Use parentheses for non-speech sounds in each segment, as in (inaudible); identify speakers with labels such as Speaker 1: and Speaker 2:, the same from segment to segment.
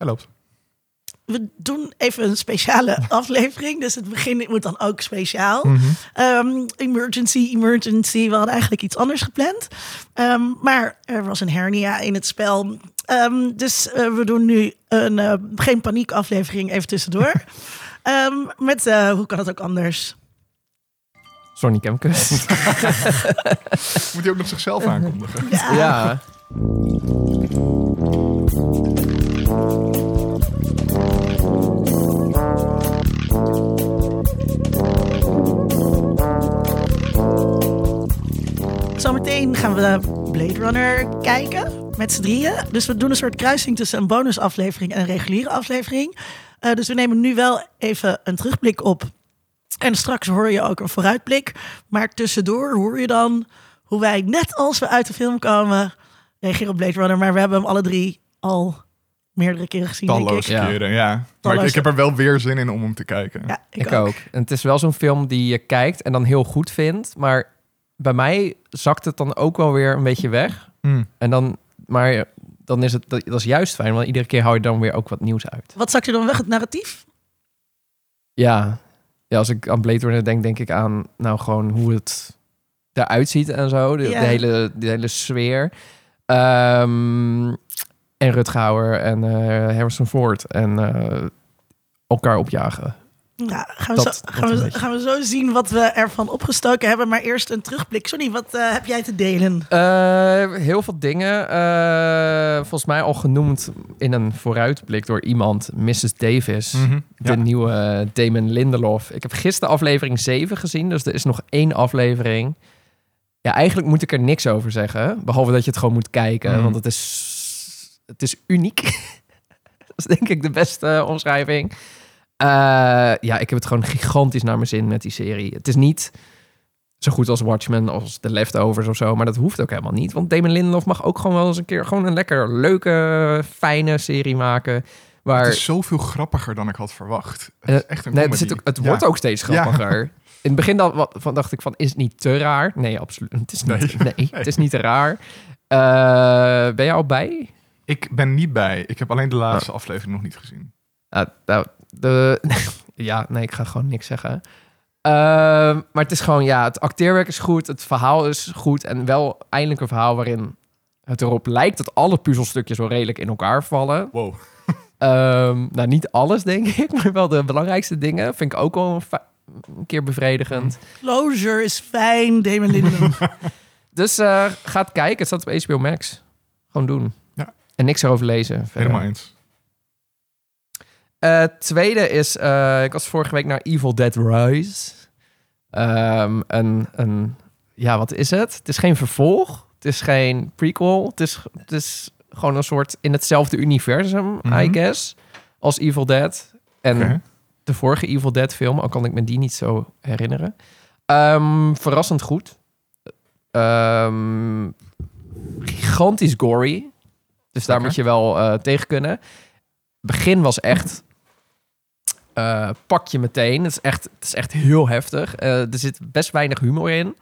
Speaker 1: Hij loopt.
Speaker 2: We doen even een speciale (laughs) aflevering. Dus het begin moet dan ook speciaal.
Speaker 1: Mhm.
Speaker 2: Ehm, emergency, emergency. We hadden eigenlijk iets anders gepland. Ehm, maar er was een hernia in het spel. Ehm, dus eh, we doen nu een eh, geen paniek aflevering even tussendoor. (laughs) Ehm, met, eh, hoe kan het ook anders?
Speaker 3: Sonny Kemkes. (laughs)
Speaker 1: Moet hij ook nog zichzelf aankondigen?
Speaker 2: Ja,
Speaker 3: ja.
Speaker 2: Zometeen gaan we Blade Runner kijken met z'n drieën. Dus we doen een soort kruising tussen een bonusaflevering en een reguliere aflevering. Eh, dus we nemen nu wel even een terugblik op. En straks hoor je ook een vooruitblik. Maar tussendoor hoor je dan hoe wij, net als we uit de film komen, reageren op Blade Runner. Maar we hebben hem alle drie al meerdere keren gezien, denk ik.
Speaker 1: Talloze
Speaker 3: Ja.
Speaker 1: keren, ja. Maar ik,
Speaker 2: Talloze-
Speaker 1: ik heb er wel weer zin in om hem te kijken.
Speaker 2: Ja, ik,
Speaker 3: Ik
Speaker 2: ook.
Speaker 3: ook. En het is wel zo'n film die je kijkt en dan heel goed vindt. Maar bij mij zakt het dan ook wel weer een beetje weg.
Speaker 1: Mm.
Speaker 3: En dan, maar dan is het, dat, dat is juist fijn, want iedere keer hou je dan weer ook wat nieuws uit.
Speaker 2: Wat zakt je dan weg, het narratief?
Speaker 3: Ja, ja als ik aan Blade Runner denk, denk ik aan nou gewoon hoe het eruit ziet en zo. De, hele, de hele sfeer. Ehm, en Rutgauer en eh Harrison Ford en eh, elkaar opjagen.
Speaker 2: Ja, gaan we,
Speaker 3: Dat-
Speaker 2: zo, gaan, we, gaan we zo zien wat we ervan opgestoken hebben. Maar eerst een terugblik. Sonny, wat eh, heb jij te delen?
Speaker 3: Eh, heel veel dingen. eh, volgens mij al genoemd in een vooruitblik door iemand, Mrs. Davis.
Speaker 1: Mhm.
Speaker 3: De
Speaker 1: Ja.
Speaker 3: nieuwe Damon Lindelof. Ik heb gisteren aflevering 7 gezien, dus er is nog één aflevering. Ja, eigenlijk moet ik er niks over zeggen. Behalve dat je het gewoon moet kijken,
Speaker 1: Mhm.
Speaker 3: want het is, het is uniek. (laughs) dat is denk ik de beste omschrijving. Eh, ja, ik heb het gewoon gigantisch naar mijn zin met die serie. Het is niet zo goed als Watchmen, als The Leftovers of zo. Maar dat hoeft ook helemaal niet. Want Damon Lindelof mag ook gewoon wel eens een keer... gewoon een lekker leuke, fijne serie maken. Waar,
Speaker 1: Het is zoveel grappiger dan ik had verwacht. Het is
Speaker 3: Eh,
Speaker 1: echt een
Speaker 3: nee, het, zit ook, het
Speaker 1: Ja.
Speaker 3: wordt ook steeds
Speaker 1: Ja.
Speaker 3: grappiger. (laughs) In het begin dan, wat, van, dacht ik van, is het niet te raar? Nee, absoluut. Het is niet, nee. het is niet te raar. Eh, ben je al bij?
Speaker 1: Ik ben niet bij. Ik heb alleen de
Speaker 3: Oh.
Speaker 1: laatste aflevering nog niet gezien.
Speaker 3: Ah, nou, de, (laughs) ja, nee, ik ga gewoon niks zeggen. Ehm, maar het is gewoon, ja, het acteerwerk is goed, het verhaal is goed en wel eindelijk een verhaal waarin het erop lijkt dat alle puzzelstukjes wel redelijk in elkaar vallen.
Speaker 1: Wow. (laughs)
Speaker 3: Ehm, nou, niet alles, denk (laughs) ik, maar wel de belangrijkste dingen. Vind ik ook wel een, keer bevredigend.
Speaker 2: Closure is fijn, Damon Lindelof.
Speaker 3: Dus eh ga het kijken. Het staat op HBO Max. Gewoon doen.
Speaker 1: Ja.
Speaker 3: En niks erover lezen. verder.
Speaker 1: Helemaal eens.
Speaker 3: Eh, tweede is, eh, ik was vorige week naar Evil Dead Rise. Ehm, een, een, ja, wat is het? Het is geen vervolg. Het is geen prequel. Het is, het is gewoon een soort in hetzelfde universum, I
Speaker 1: Mhm.
Speaker 3: guess, als Evil Dead. En de vorige Evil Dead film, al kan ik me die niet zo herinneren. Ehm, verrassend goed. Ehm, gigantisch gory. Dus daar moet je wel eh, tegen kunnen. Begin was echt... eh, pak je meteen. Het is echt, het is echt heel heftig. Eh, er zit best weinig humor in.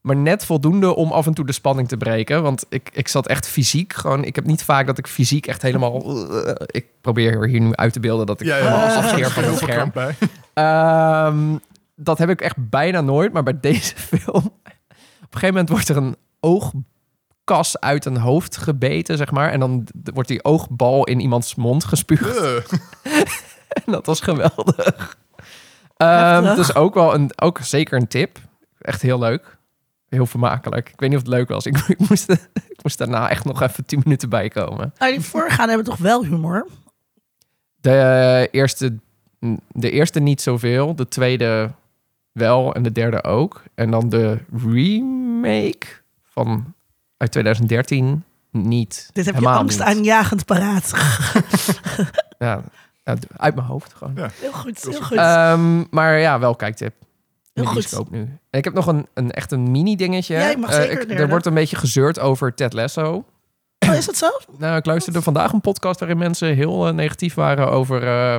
Speaker 3: Maar net voldoende om af en toe de spanning te breken. Want ik, ik zat echt fysiek gewoon... Ik heb niet vaak dat ik fysiek echt helemaal... eh, ik probeer hier nu uit te beelden dat ik
Speaker 1: Ja,
Speaker 2: Ah.
Speaker 3: afscheer (laughs) van het scherm. Ehm, dat heb ik echt bijna nooit. Maar bij deze (laughs) film... Op een gegeven moment wordt er een oogkas uit een hoofd gebeten, zeg maar. En dan wordt die oogbal in iemands mond gespuugd. (laughs) En (laughs) dat was geweldig. Ehm
Speaker 2: Heftig.
Speaker 3: dus ook wel een, ook zeker een tip. Echt heel leuk. Heel vermakelijk. Ik weet niet of het leuk was. Ik, (laughs) ik, moest, ik moest daarna echt nog even tien minuten bijkomen.
Speaker 2: Nou, die voorgaande hebben toch wel humor?
Speaker 3: De eerste, de eerste niet zoveel. De tweede wel. En de derde ook. En dan de remake van uit 2013 niet.
Speaker 2: Dit heb je
Speaker 3: Helemaal
Speaker 2: angst
Speaker 3: niet.
Speaker 2: aanjagend paraat. (laughs)
Speaker 3: Ja, uit uit mijn hoofd gewoon.
Speaker 1: Ja.
Speaker 2: Heel goed,
Speaker 1: Heel goed.
Speaker 3: Ehm, maar ja, wel kijktip.
Speaker 2: Heel goed.
Speaker 3: bioscoop nu. En ik heb nog een, een echt een mini dingetje.
Speaker 2: Ja, mag
Speaker 3: Eh,
Speaker 2: zeker
Speaker 3: ik- er wordt een beetje gezeurd over Ted Lasso.
Speaker 2: Oh, is dat zo? (clears throat)
Speaker 3: Nou, ik luisterde vandaag een podcast waarin mensen heel eh, negatief waren over eh,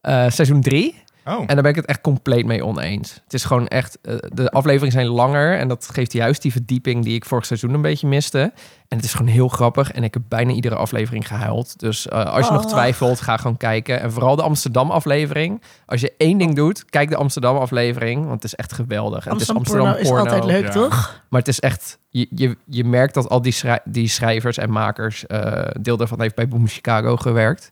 Speaker 3: eh, seizoen 3.
Speaker 1: Oh,
Speaker 3: En daar ben ik het echt compleet mee oneens. Het is gewoon echt, eh, de afleveringen zijn langer en dat geeft juist die verdieping die ik vorig seizoen een beetje miste. En het is gewoon heel grappig en ik heb bijna iedere aflevering gehuild. Dus eh, als je nog
Speaker 2: Oh.
Speaker 3: twijfelt, ga gewoon kijken. En vooral de Amsterdam aflevering. Als je één ding doet, kijk de Amsterdam aflevering, want het is echt geweldig. En het is
Speaker 2: Amsterdam porno is altijd leuk,
Speaker 1: Ja.
Speaker 2: toch?
Speaker 3: Maar het is echt, je, je, je merkt dat al die, schrij- die schrijvers en makers, eh, deel daarvan heeft bij Boom Chicago gewerkt.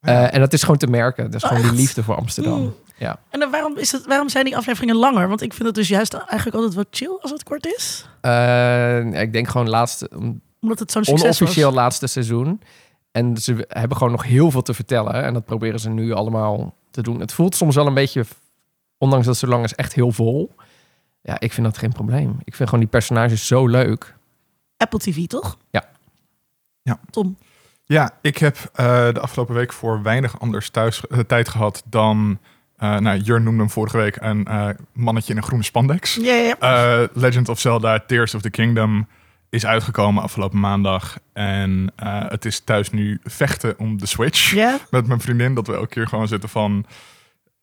Speaker 3: Eh, en dat is gewoon te merken. Dat is gewoon die liefde voor Amsterdam.
Speaker 2: Mm.
Speaker 3: Ja.
Speaker 2: En dan waarom, is het, waarom zijn die afleveringen langer? Want ik vind het dus juist eigenlijk altijd wat chill als het kort is.
Speaker 3: Eh, ik denk gewoon laatste,
Speaker 2: Omdat het zo'n succes
Speaker 3: onofficieel
Speaker 2: was.
Speaker 3: laatste seizoen. En ze hebben gewoon nog heel veel te vertellen. En dat proberen ze nu allemaal te doen. Het voelt soms wel een beetje, ondanks dat het zo lang is, echt heel vol. Ja, ik vind dat geen probleem. Ik vind gewoon die personages zo leuk.
Speaker 2: Apple TV, toch?
Speaker 3: Ja.
Speaker 1: Ja.
Speaker 2: Tom.
Speaker 1: Ja, ik heb eh, de afgelopen week voor weinig anders thuis eh, tijd gehad dan... eh nou, Jur noemde hem vorige week een mannetje in een groene spandex. Legend of Zelda Tears of the Kingdom is uitgekomen afgelopen maandag. En het is thuis nu vechten om de Switch. Met mijn vriendin, dat we elke keer gewoon zitten van...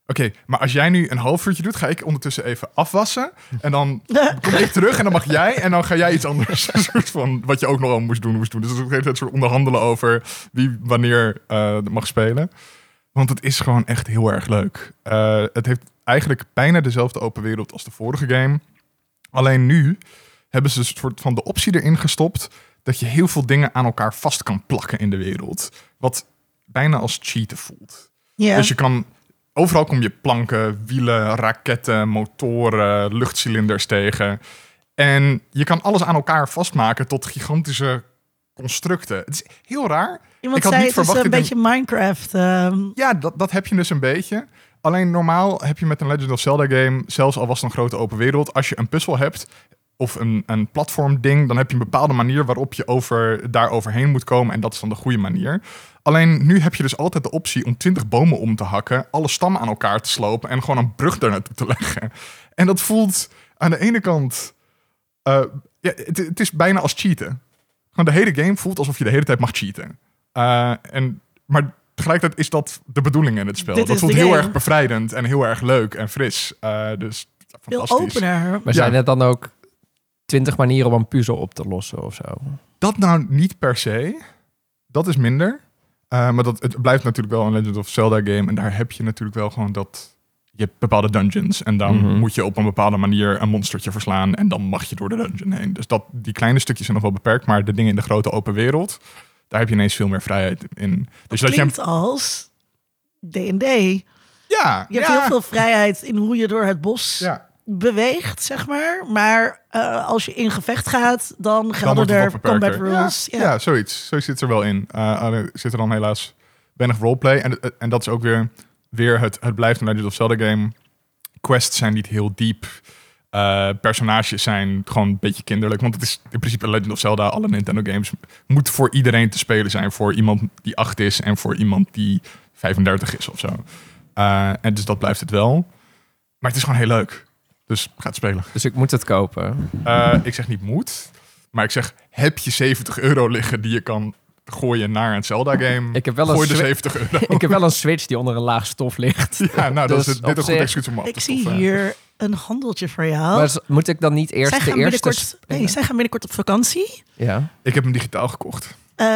Speaker 1: Oké, maar als jij nu een half uurtje doet, ga ik ondertussen even afwassen. En dan (laughs) kom ik terug en dan mag jij. En dan ga jij iets anders. (laughs) Een soort van, wat je ook nog al moest doen, moest doen. Dus het hele tijd soort onderhandelen over wie wanneer eh, mag spelen. Want het is gewoon echt heel erg leuk. Eh, het heeft eigenlijk bijna dezelfde open wereld als de vorige game. Alleen nu hebben ze een soort van de optie erin gestopt... dat je heel veel dingen aan elkaar vast kan plakken in de wereld. Wat bijna als cheaten voelt.
Speaker 2: ja.
Speaker 1: Dus je kan... Overal kom je planken, wielen, raketten, motoren, luchtcilinders tegen. En je kan alles aan elkaar vastmaken tot gigantische constructen. Het is heel raar.
Speaker 2: Iemand
Speaker 1: ik had
Speaker 2: zei
Speaker 1: niet
Speaker 2: het is een beetje Minecraft. ehm,
Speaker 1: Ja, dat, dat heb je dus een beetje. Alleen normaal heb je met een Legend of Zelda game, zelfs al was het een grote open wereld, als je een puzzel hebt of een, een platform ding, dan heb je een bepaalde manier waarop je over, daar overheen moet komen en dat is dan de goede manier. Alleen nu heb je dus altijd de optie om 20 bomen om te hakken, alle stammen aan elkaar te slopen en gewoon een brug daar naartoe te (laughs) leggen. En dat voelt aan de ene kant, eh, ja, het, het is bijna als cheaten. Gewoon de hele game voelt alsof je de hele tijd mag cheaten. Eh, en, maar tegelijkertijd is dat de bedoeling in het spel.
Speaker 2: Dit
Speaker 1: dat voelt heel erg bevrijdend en heel erg leuk en fris. Eh, dus
Speaker 2: veel
Speaker 1: fantastisch.
Speaker 2: opener.
Speaker 3: Maar zijn het dan ook twintig manieren om een puzzel op te lossen of zo?
Speaker 1: Dat nou niet per se. Dat is minder. Eh, maar dat, het blijft natuurlijk wel een Legend of Zelda game. En daar heb je natuurlijk wel gewoon dat... Je hebt bepaalde dungeons. En dan
Speaker 3: Mhm.
Speaker 1: moet je op een bepaalde manier een monstertje verslaan. En dan mag je door de dungeon heen. Dus dat, die kleine stukjes zijn nog wel beperkt. Maar de dingen in de grote open wereld... Daar heb je ineens veel meer vrijheid in. Dus dat je.
Speaker 2: Klinkt als D&D. Je
Speaker 1: Ja,
Speaker 2: hebt
Speaker 1: ja,
Speaker 2: heel veel vrijheid in hoe je door het bos
Speaker 1: Ja,
Speaker 2: beweegt, zeg maar. Maar eh, als je in gevecht gaat, dan
Speaker 1: dan
Speaker 2: gelden er combat rules.
Speaker 1: Ja,
Speaker 2: Ja.
Speaker 1: ja. zoiets. Zoiets zit er wel in. Eh, zit er dan helaas weinig roleplay. En, en dat is ook weer, weer het, het blijft een Legend of Zelda game. Quests zijn niet heel diep. Eh, personages zijn gewoon een beetje kinderlijk. Want het is in principe Legend of Zelda, alle Nintendo games, moet voor iedereen te spelen zijn. Voor iemand die 8 is en voor iemand die 35 is of zo. Eh, en dus dat blijft het wel. Maar het is gewoon heel leuk. Dus ga het spelen.
Speaker 3: Dus ik moet het kopen.
Speaker 1: Eh, ik zeg niet moet, maar ik zeg heb je 70 euro liggen die je kan gooien naar een Zelda-game?
Speaker 3: Ik heb wel een
Speaker 1: de
Speaker 3: Swi-
Speaker 1: 70 euro.
Speaker 3: ik heb wel een Switch die onder een laag stof ligt. (laughs)
Speaker 1: ja, nou, dat
Speaker 3: Dus
Speaker 1: is het,
Speaker 3: op
Speaker 1: dit een goed excuus om af
Speaker 2: Ik zie hier een handeltje voor jou.
Speaker 3: Maar moet ik dan niet eerst
Speaker 2: zij,
Speaker 3: de
Speaker 2: gaan
Speaker 3: eerste...
Speaker 2: binnenkort, nee, zij gaan binnenkort op vakantie.
Speaker 3: Ja.
Speaker 1: Ik heb hem digitaal gekocht.
Speaker 2: Eh,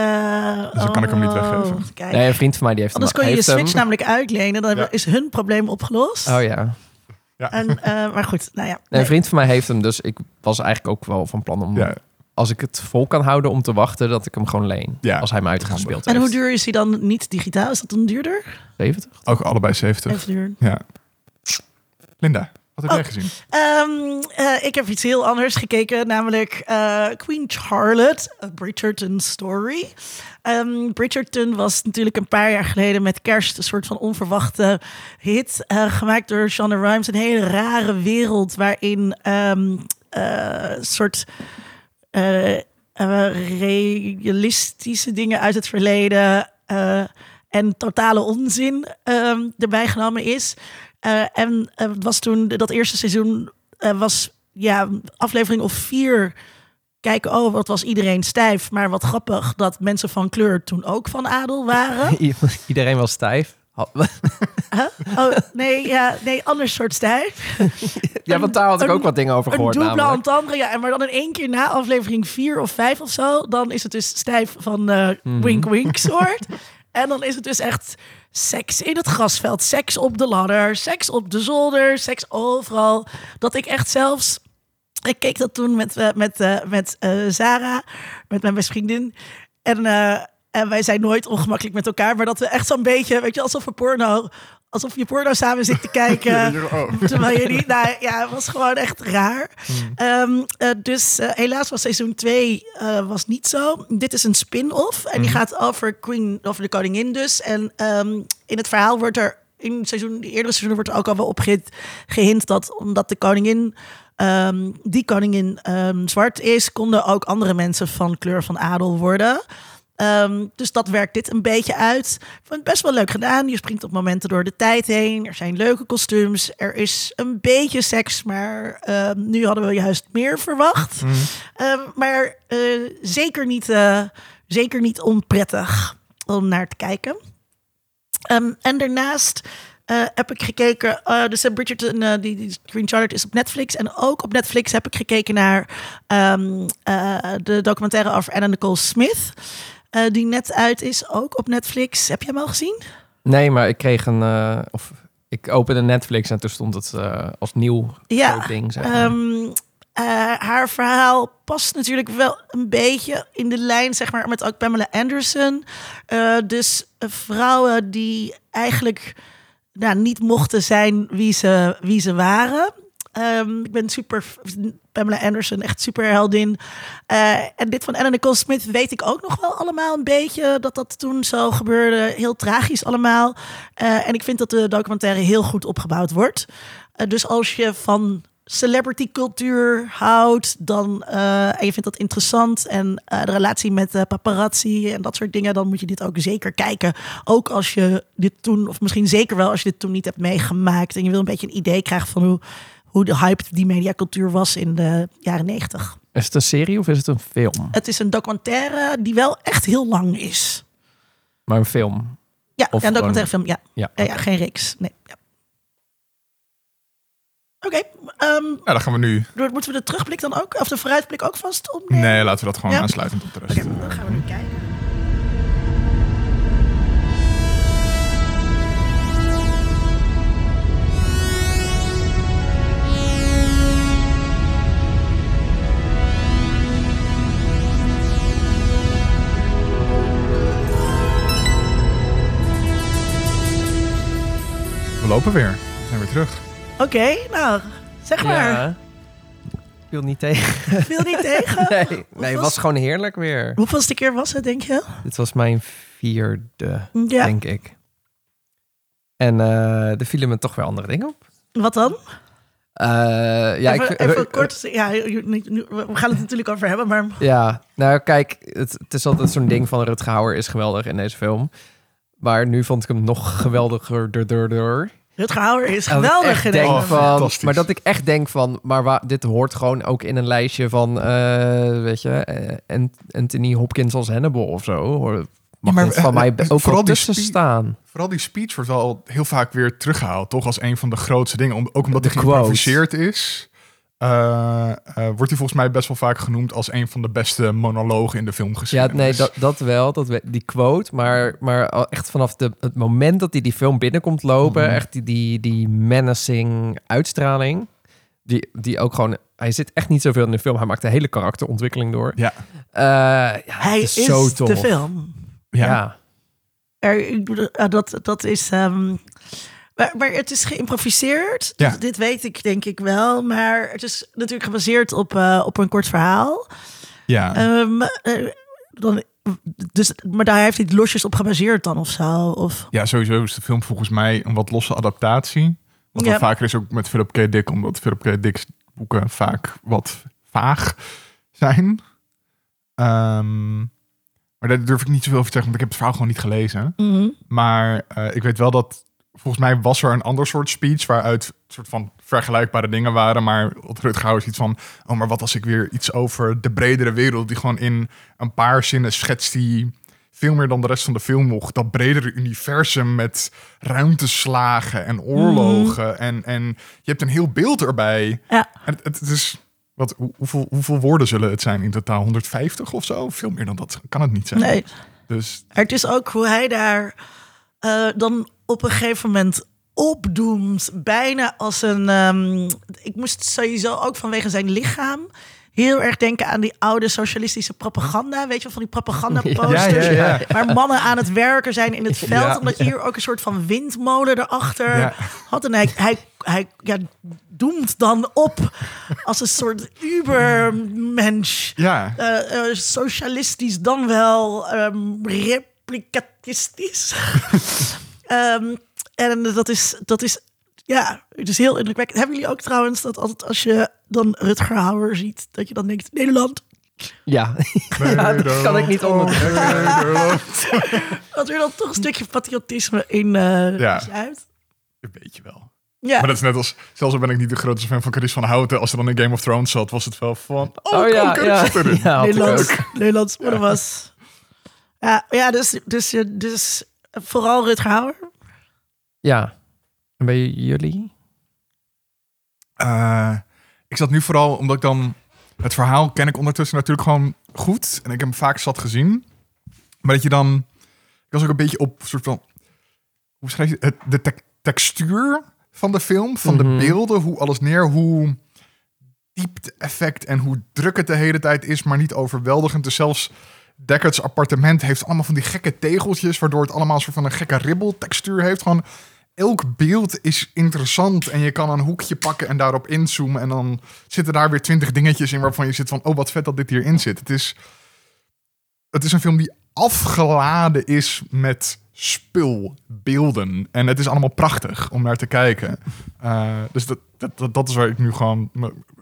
Speaker 1: Dus dan kan ik hem niet
Speaker 2: oh,
Speaker 1: weggeven.
Speaker 2: Kijk.
Speaker 3: Nee, een vriend van mij die heeft
Speaker 2: Anders
Speaker 3: hem.
Speaker 2: kun je je
Speaker 3: heeft
Speaker 2: Switch
Speaker 3: hem.
Speaker 2: namelijk uitlenen. Dan
Speaker 1: Ja.
Speaker 2: is hun probleem opgelost.
Speaker 3: Oh ja.
Speaker 2: En, (laughs) eh, maar goed, nou ja.
Speaker 3: Nee, een vriend van mij heeft hem, dus ik was eigenlijk ook wel van plan om...
Speaker 1: Ja,
Speaker 3: Als ik het vol kan houden om te wachten, dat ik hem gewoon leen.
Speaker 1: Ja,
Speaker 3: als hij hem uitgespeeld
Speaker 2: En
Speaker 3: heeft.
Speaker 2: hoe duur is hij dan niet digitaal? Is dat dan duurder?
Speaker 3: 70?
Speaker 1: ook allebei 70.
Speaker 2: Even duur.
Speaker 1: Ja. Linda, wat heb
Speaker 2: Oh.
Speaker 1: jij gezien?
Speaker 2: Ehm, eh, ik heb iets heel anders gekeken, namelijk eh, Queen Charlotte, A Bridgerton Story. Ehm, Bridgerton was natuurlijk een paar jaar geleden met kerst een soort van onverwachte hit. eh, gemaakt door Shonda Rhimes. Een hele rare wereld waarin ehm, een soort eh, eh, realistische dingen uit het verleden en totale onzin ehm, erbij genomen is. Eh, en eh, was toen dat eerste seizoen eh, was ja aflevering of vier kijken oh wat was iedereen stijf maar wat grappig dat mensen van kleur toen ook van adel waren (laughs)
Speaker 3: Iedereen was stijf. Oh, (laughs)
Speaker 2: Huh? Oh, nee, ja, nee, ander soort stijf. (laughs)
Speaker 3: ja, want daar had ik
Speaker 2: Een-
Speaker 3: ook wat dingen over
Speaker 2: Een
Speaker 3: gehoord
Speaker 2: double
Speaker 3: namelijk.
Speaker 2: entendre, ja. En maar dan in één keer na aflevering vier of vijf of zo... dan is het dus stijf van eh
Speaker 3: Mhm.
Speaker 2: wink-wink soort. en dan is het dus echt seks in het grasveld. Seks op de ladder, seks op de zolder, seks overal. Dat ik echt zelfs... Ik keek dat toen met, eh, met, eh, met eh, Sarah, met mijn beste vriendin. En, en wij zijn nooit ongemakkelijk met elkaar. Maar dat we echt zo'n beetje, weet je, alsof we porno... Alsof je porno samen zit te kijken. (laughs)
Speaker 1: Oh. (laughs)
Speaker 2: Terwijl je niet, nou ja, het was gewoon echt raar. Ehm, eh, dus eh, helaas was seizoen 2 was niet zo. Dit is een spin-off en die gaat over Queen, over de koningin dus. En ehm, in het verhaal wordt er in seizoen, de eerdere seizoenen wordt er ook al wel op gehint dat omdat de koningin, ehm, die koningin zwart is, konden ook andere mensen van kleur van adel worden. Ehm, dus dat werkt dit een beetje uit. Ik vond het best wel leuk gedaan. Je springt op momenten door de tijd heen. Er zijn leuke kostuums. Er is een beetje seks, maar ehm, nu hadden we juist meer verwacht. Ehm, maar eh, zeker, niet, eh, zeker niet onprettig om naar te kijken. En daarnaast eh, heb ik gekeken, de Sam Bridgerton, die, die Queen Charlotte is op Netflix. En ook op Netflix heb ik gekeken naar de documentaire over Anna Nicole Smith. Eh, die net uit is, ook op Netflix. Heb je hem al gezien?
Speaker 3: Nee, maar ik kreeg een... eh, of ik opende Netflix en toen stond het eh, als nieuw
Speaker 2: Ja,
Speaker 3: ding. Zeg maar.
Speaker 2: Ehm, eh, haar verhaal past natuurlijk wel een beetje in de lijn, zeg maar, met ook Pamela Anderson. Dus vrouwen die eigenlijk nou, niet mochten zijn wie ze, wie ze waren. Ehm, ik ben super Pamela Anderson, echt super heldin. Eh, en dit van Anna Nicole Smith weet ik ook nog wel allemaal een beetje dat dat toen zo gebeurde. Heel tragisch allemaal. Eh, en ik vind dat de documentaire heel goed opgebouwd wordt. Eh, dus als je van celebrity cultuur houdt, dan en je vindt dat interessant en de relatie met eh, paparazzi en dat soort dingen, dan moet je dit ook zeker kijken. Ook als je dit toen, of misschien zeker wel als je dit toen niet hebt meegemaakt en je wil een beetje een idee krijgen van hoe, hoe de hype die mediacultuur was in de jaren negentig.
Speaker 3: Is het een serie of is het een film?
Speaker 2: Het is een documentaire die wel echt heel lang is.
Speaker 3: Maar een film.
Speaker 2: Ja,
Speaker 3: Of
Speaker 2: ja een documentaire film. Ja,
Speaker 3: Ja,
Speaker 2: ja, ja geen reeks. Nee. Ja. Oké, ehm,
Speaker 1: Nou, dan gaan we nu...
Speaker 2: Door- Moeten we de terugblik dan ook, of de vooruitblik ook vast opnemen?
Speaker 1: Nee, laten we dat gewoon
Speaker 2: Ja.
Speaker 1: aansluitend op de rest.
Speaker 2: Oké, dan gaan we nu kijken.
Speaker 1: Weer. We zijn weer terug.
Speaker 2: Oké, nou, zeg maar.
Speaker 3: Ja. Viel niet tegen.
Speaker 2: Viel niet tegen? (laughs)
Speaker 3: Nee, nee het
Speaker 2: was-
Speaker 3: gewoon heerlijk weer.
Speaker 2: Hoeveelste keer was het, denk je?
Speaker 3: Dit was mijn vierde,
Speaker 2: Ja,
Speaker 3: denk ik. En eh er vielen me toch weer andere dingen op.
Speaker 2: wat dan?
Speaker 3: Eh, ja,
Speaker 2: even,
Speaker 3: ik,
Speaker 2: even kort. Ja, je- nu- nu- we gaan het (laughs) natuurlijk over hebben, maar
Speaker 3: Ja, nou kijk, het, het is altijd zo'n ding van Rutger Hauer is geweldig in deze film. Maar nu vond ik hem nog geweldiger door, door, door.
Speaker 2: Rutger Hauer is geweldig
Speaker 1: Oh,
Speaker 3: van,
Speaker 1: fantastisch.
Speaker 3: Maar dat ik echt denk van, maar wa- dit hoort gewoon ook in een lijstje van, eh, weet je, eh, Ant- Anthony Hopkins als Hannibal of zo. Hoor. Mag
Speaker 1: maar,
Speaker 3: van
Speaker 1: eh,
Speaker 3: mij
Speaker 1: eh,
Speaker 3: ook
Speaker 1: vooral
Speaker 3: wel
Speaker 1: die
Speaker 3: tussen staan.
Speaker 1: Vooral die speech wordt wel heel vaak weer teruggehaald, toch? Als een van de grootste dingen. Om, ook omdat
Speaker 3: De
Speaker 1: hij geïmproviseerd is. Eh, eh, wordt hij volgens mij best wel vaak genoemd als een van de beste monologen in de
Speaker 3: Ja,
Speaker 1: filmgeschiedenis.
Speaker 3: nee, dat, dat wel, dat we, die quote. Maar, maar echt vanaf de, het moment dat hij die film binnenkomt lopen,
Speaker 1: Mhm.
Speaker 3: echt die, die, die menacing uitstraling, die, die ook gewoon... Hij zit echt niet zoveel in de film. Hij maakt de hele karakterontwikkeling door.
Speaker 1: Ja,
Speaker 3: Eh, ja,
Speaker 2: Hij is,
Speaker 3: is, zo tof.
Speaker 2: de film.
Speaker 1: ja.
Speaker 3: Ja.
Speaker 2: Er, dat, dat is. ehm, maar, maar het is geïmproviseerd.
Speaker 1: Ja.
Speaker 2: Dus dit weet ik denk ik wel. Maar het is natuurlijk gebaseerd op, eh, op een kort verhaal.
Speaker 1: ja.
Speaker 2: Ehm, eh, dan, dus, maar daar heeft hij het losjes op gebaseerd dan of zo? Of,
Speaker 1: ja, sowieso is de film volgens mij een wat losse adaptatie. Wat
Speaker 2: Ja.
Speaker 1: vaker is ook met Philip K. Dick, omdat Philip K. Dick's boeken vaak wat vaag zijn. Ehm, maar daar durf ik niet zoveel over te zeggen, want ik heb het verhaal gewoon niet gelezen.
Speaker 2: Mhm.
Speaker 1: Maar eh, ik weet wel dat volgens mij was er een ander soort speech waaruit soort van vergelijkbare dingen waren. Maar Hauer is iets van, oh, maar wat als ik weer iets over de bredere wereld, die gewoon in een paar zinnen schetst die veel meer dan de rest van de film nog dat bredere universum met ruimteslagen en oorlogen. En, en je hebt een heel beeld erbij.
Speaker 2: Ja.
Speaker 1: En het, het is, wat, hoe- hoeveel, hoeveel woorden zullen het zijn in totaal? 150 of zo? Veel meer dan dat kan het niet zijn.
Speaker 2: Nee,
Speaker 1: Dus
Speaker 2: het is ook hoe hij daar eh, dan op een gegeven moment opdoemt. Bijna als een. ehm, ik moest sowieso ook vanwege zijn lichaam. Heel erg denken aan die oude socialistische propaganda. Weet je wel, van die (laughs) propagandaposters.
Speaker 1: Ja, ja, ja.
Speaker 2: Waar mannen aan het werken zijn in het (laughs) veld. Omdat je hier ook een soort van windmolen erachter had. En hij, hij, hij ja, doemt dan op als een soort ubermensch.
Speaker 1: ja,
Speaker 2: Eh, eh, socialistisch dan wel ehm replicatistisch. (laughs) Ehm, en dat is, dat is, ja, het is heel indrukwekkend. Hebben jullie ook trouwens dat altijd als je dan Rutger Hauer ziet, dat je dan denkt, Nederland,
Speaker 3: Ja, (laughs) ja dat kan ik niet onderdrukken. (laughs)
Speaker 2: dat er dan toch een stukje patriotisme in eh
Speaker 1: Ja.
Speaker 2: sluit.
Speaker 1: Een beetje wel.
Speaker 2: Ja,
Speaker 1: Maar dat is net als, zelfs al ben ik niet de grootste fan van Chris van Houten, als er dan in Game of Thrones zat, was het wel van, oh,
Speaker 3: Oh ja, ja. ja
Speaker 2: Nederlands. Nederlands, maar dat was. Ja, ja dus, dus, dus vooral Rutger Hauer.
Speaker 3: Ja. En bij jullie?
Speaker 1: Eh, ik zat nu vooral omdat ik dan het verhaal ken ik ondertussen natuurlijk gewoon goed en ik heb hem vaak zat gezien. Maar dat je dan, ik was ook een beetje op soort van, hoe schrijf je het, de te- textuur van de film, van
Speaker 3: Mhm.
Speaker 1: de beelden, hoe alles neer, hoe diep het effect en hoe druk het de hele tijd is, maar niet overweldigend. Dus zelfs Deckards appartement heeft allemaal van die gekke tegeltjes, waardoor het allemaal een soort van een gekke ribbeltextuur heeft. Gewoon elk beeld is interessant en je kan een hoekje pakken en daarop inzoomen en dan zitten daar weer twintig dingetjes in waarvan je zit van, oh wat vet dat dit hierin zit. Het is, het is een film die afgeladen is met spul, beelden en het is allemaal prachtig om naar te kijken. Eh, dus dat, dat, dat, is waar ik nu gewoon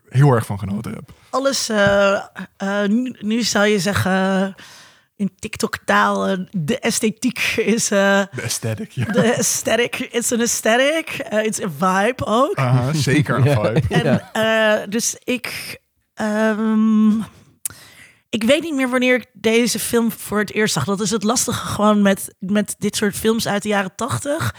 Speaker 1: heel erg van genoten heb.
Speaker 2: alles, eh, eh, nu, nu zou je zeggen in TikTok-taal, eh, de esthetiek is eh,
Speaker 1: De aesthetic, ja.
Speaker 2: de aesthetic. It's an aesthetic. eh, it's a vibe ook.
Speaker 1: Aha, zeker een (laughs)
Speaker 3: Ja.
Speaker 1: vibe.
Speaker 2: En, eh, dus ik, ehm, ik weet niet meer wanneer ik deze film voor het eerst zag. Dat is het lastige gewoon met, met dit soort films uit de jaren tachtig.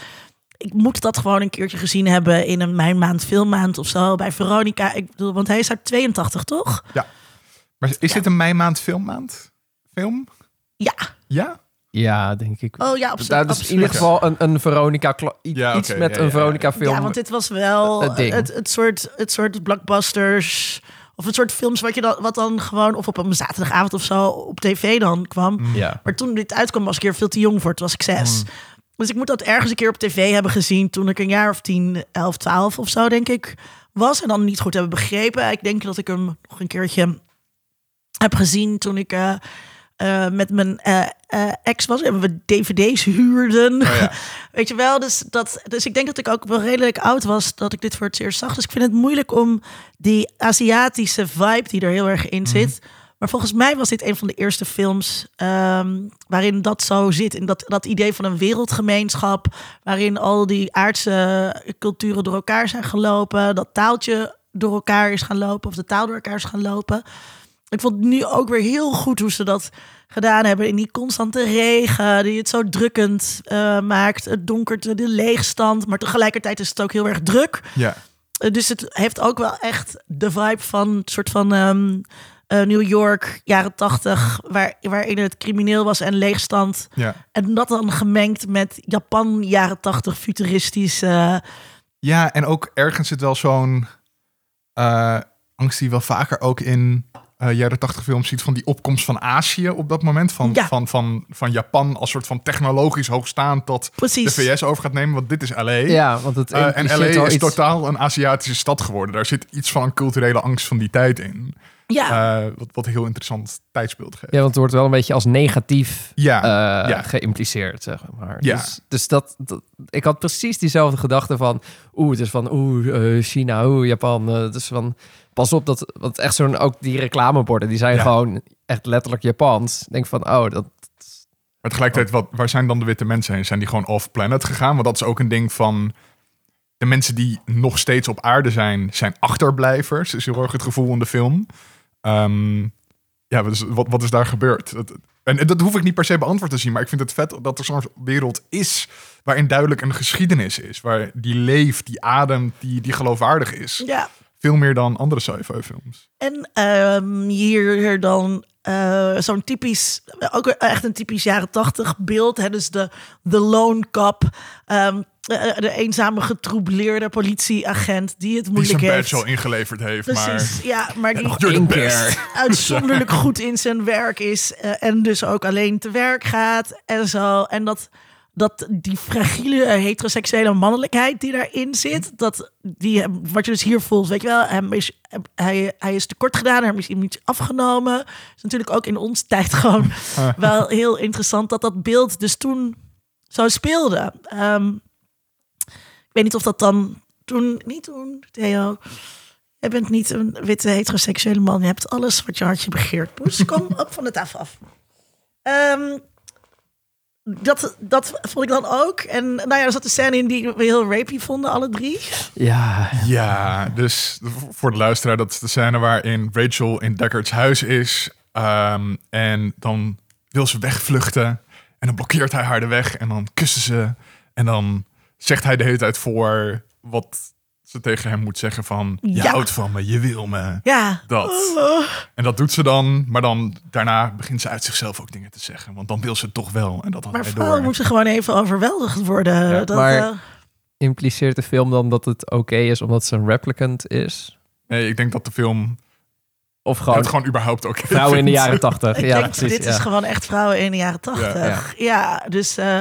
Speaker 2: Ik moet dat gewoon een keertje gezien hebben in een mijn maand filmmaand of zo bij Veronica. Ik bedoel, want hij is uit 82, toch?
Speaker 1: Maar is dit een mei maand filmmaand? Film?
Speaker 2: Ja.
Speaker 1: Ja?
Speaker 3: Ja, denk ik.
Speaker 2: Oh ja, absoluut.
Speaker 3: Daar is in
Speaker 2: absoluut.
Speaker 3: ieder geval een, een Veronica...
Speaker 1: Ja,
Speaker 3: iets
Speaker 1: oké,
Speaker 3: met
Speaker 1: ja,
Speaker 3: een
Speaker 1: ja, ja.
Speaker 3: Veronica film.
Speaker 2: Ja, want dit was wel
Speaker 3: Het
Speaker 2: het,
Speaker 3: ding.
Speaker 2: het, soort, het soort blockbusters. Of het soort films wat, je dan, wat dan gewoon of op een zaterdagavond of zo op tv dan kwam.
Speaker 3: Ja.
Speaker 2: Maar toen dit uitkwam was ik hier veel te jong voor. Toen was ik zes. Dus ik moet dat ergens een keer op tv hebben gezien toen ik een jaar of 10, 11, 12 of zo denk ik was. En dan niet goed hebben begrepen. Ik denk dat ik hem nog een keertje heb gezien toen ik eh, eh, met mijn eh, ex was. En we dvd's huurden.
Speaker 1: Oh ja. (laughs)
Speaker 2: Weet je wel, dus, dat, dus ik denk dat ik ook wel redelijk oud was dat ik dit voor het eerst zag. Dus ik vind het moeilijk om die Aziatische vibe die er heel erg in zit. Maar volgens mij was dit een van de eerste films ehm, waarin dat zo zit. In dat, dat idee van een wereldgemeenschap, waarin al die aardse culturen door elkaar zijn gelopen. Dat taaltje door elkaar is gaan lopen, of de taal door elkaar is gaan lopen. Ik vond nu ook weer heel goed hoe ze dat gedaan hebben in die constante regen, die het zo drukkend eh, maakt. Het donkerte, de leegstand, maar tegelijkertijd is het ook heel erg druk.
Speaker 1: Ja.
Speaker 2: Eh, dus het heeft ook wel echt de vibe van een soort van ehm, eh, New York, jaren tachtig, waar, waarin het crimineel was en leegstand.
Speaker 1: Ja.
Speaker 2: En dat dan gemengd met Japan, jaren tachtig, futuristisch. eh,
Speaker 1: ja, en ook ergens zit wel zo'n eh, angst die wel vaker ook in eh, jaren tachtig films ziet van die opkomst van Azië op dat moment. Van,
Speaker 2: Ja.
Speaker 1: van, van, van Japan als soort van technologisch hoogstaand dat de. VS over gaat nemen. Want dit is LA.
Speaker 3: Ja, want het
Speaker 1: en LA is
Speaker 3: iets-
Speaker 1: totaal een Aziatische stad geworden. Daar zit iets van een culturele angst van die tijd in.
Speaker 2: Ja,
Speaker 1: Eh, wat, wat een heel interessant tijdsbeeld geeft.
Speaker 3: Ja, want het wordt wel een beetje als negatief
Speaker 1: Ja,
Speaker 3: eh,
Speaker 1: ja.
Speaker 3: geïmpliceerd, zeg maar.
Speaker 1: Ja.
Speaker 3: Dus, dus dat, dat- ik had precies diezelfde gedachte van... Oeh, het is van, oeh, eh, China, oeh, Japan. dus van, pas op, dat, want echt zo'n, ook die reclameborden, die zijn
Speaker 1: Ja.
Speaker 3: gewoon echt letterlijk Japans. Ik denk van, oh, dat...
Speaker 1: Maar tegelijkertijd, wat, waar zijn dan de witte mensen heen? Zijn die gewoon off-planet gegaan? Want dat is ook een ding van... De mensen die nog steeds op aarde zijn, zijn achterblijvers. Is heel erg het gevoel in de film. Ehm, ja, wat is, wat, wat is daar gebeurd? Dat, en, en dat hoef ik niet per se beantwoord te zien, maar ik vind het vet dat er zo'n wereld is waarin duidelijk een geschiedenis is, waar die leeft, die ademt, die, die geloofwaardig is.
Speaker 2: Ja,
Speaker 1: Veel meer dan andere sci-fi films.
Speaker 2: En ehm, hier dan eh, zo'n typisch, ook echt een typisch jaren tachtig beeld. Hè? Dus de, de lone cop, ehm, de, de eenzame getroubleerde politieagent die het
Speaker 1: Die
Speaker 2: moeilijk
Speaker 1: zijn
Speaker 2: heeft.
Speaker 1: badge al ingeleverd heeft,
Speaker 2: Precies, ja, maar die
Speaker 1: best.
Speaker 3: keer. (laughs)
Speaker 2: uitzonderlijk goed in zijn werk is eh, en dus ook alleen te werk gaat en zo. En dat, dat die fragiele heteroseksuele mannelijkheid die daarin zit, dat die, hem- wat je dus hier voelt, weet je wel, hem is, hem- hij, hij is tekort gedaan, hem is hem iets afgenomen. is natuurlijk ook in onze (laughs) tijd gewoon wel heel interessant dat dat beeld dus toen zo speelde. Ehm, weet niet of dat dan toen, niet toen, Theo. Je bent niet een witte heteroseksuele man. Je hebt alles wat je hartje begeert. Poes, kom (laughs) op van de tafel af. Ehm, dat, dat vond ik dan ook. En nou ja, er zat een scène in die we heel rapey vonden, alle drie.
Speaker 3: Ja,
Speaker 1: Ja, dus voor de luisteraar, dat is de scène waarin Rachel in Deckard's huis is. ehm, en dan wil ze wegvluchten. En dan blokkeert hij haar de weg. En dan kussen ze. En dan zegt hij de hele tijd voor wat ze tegen hem moet zeggen van... Je
Speaker 2: Ja.
Speaker 1: houdt van me, je wil me.
Speaker 2: Ja.
Speaker 1: Dat. En dat doet ze dan. Maar dan daarna begint ze uit zichzelf ook dingen te zeggen. Want dan wil ze het toch wel. En dat had
Speaker 2: Maar
Speaker 1: hij door.
Speaker 2: moeten gewoon even overweldigd worden.
Speaker 1: Ja,
Speaker 2: dat,
Speaker 3: maar-
Speaker 2: eh,
Speaker 3: impliceert de film dan dat het oké is omdat ze een replicant is?
Speaker 1: Nee, ik denk dat de film
Speaker 3: Of
Speaker 1: het
Speaker 3: gewoon
Speaker 1: gewoon überhaupt ook
Speaker 3: vrouwen in de jaren tachtig? Ja,
Speaker 2: denk,
Speaker 3: precies.
Speaker 2: dit
Speaker 3: ja.
Speaker 2: is gewoon echt vrouwen in de jaren tachtig.
Speaker 1: Ja,
Speaker 2: Ja,
Speaker 3: ja.
Speaker 2: dus, eh,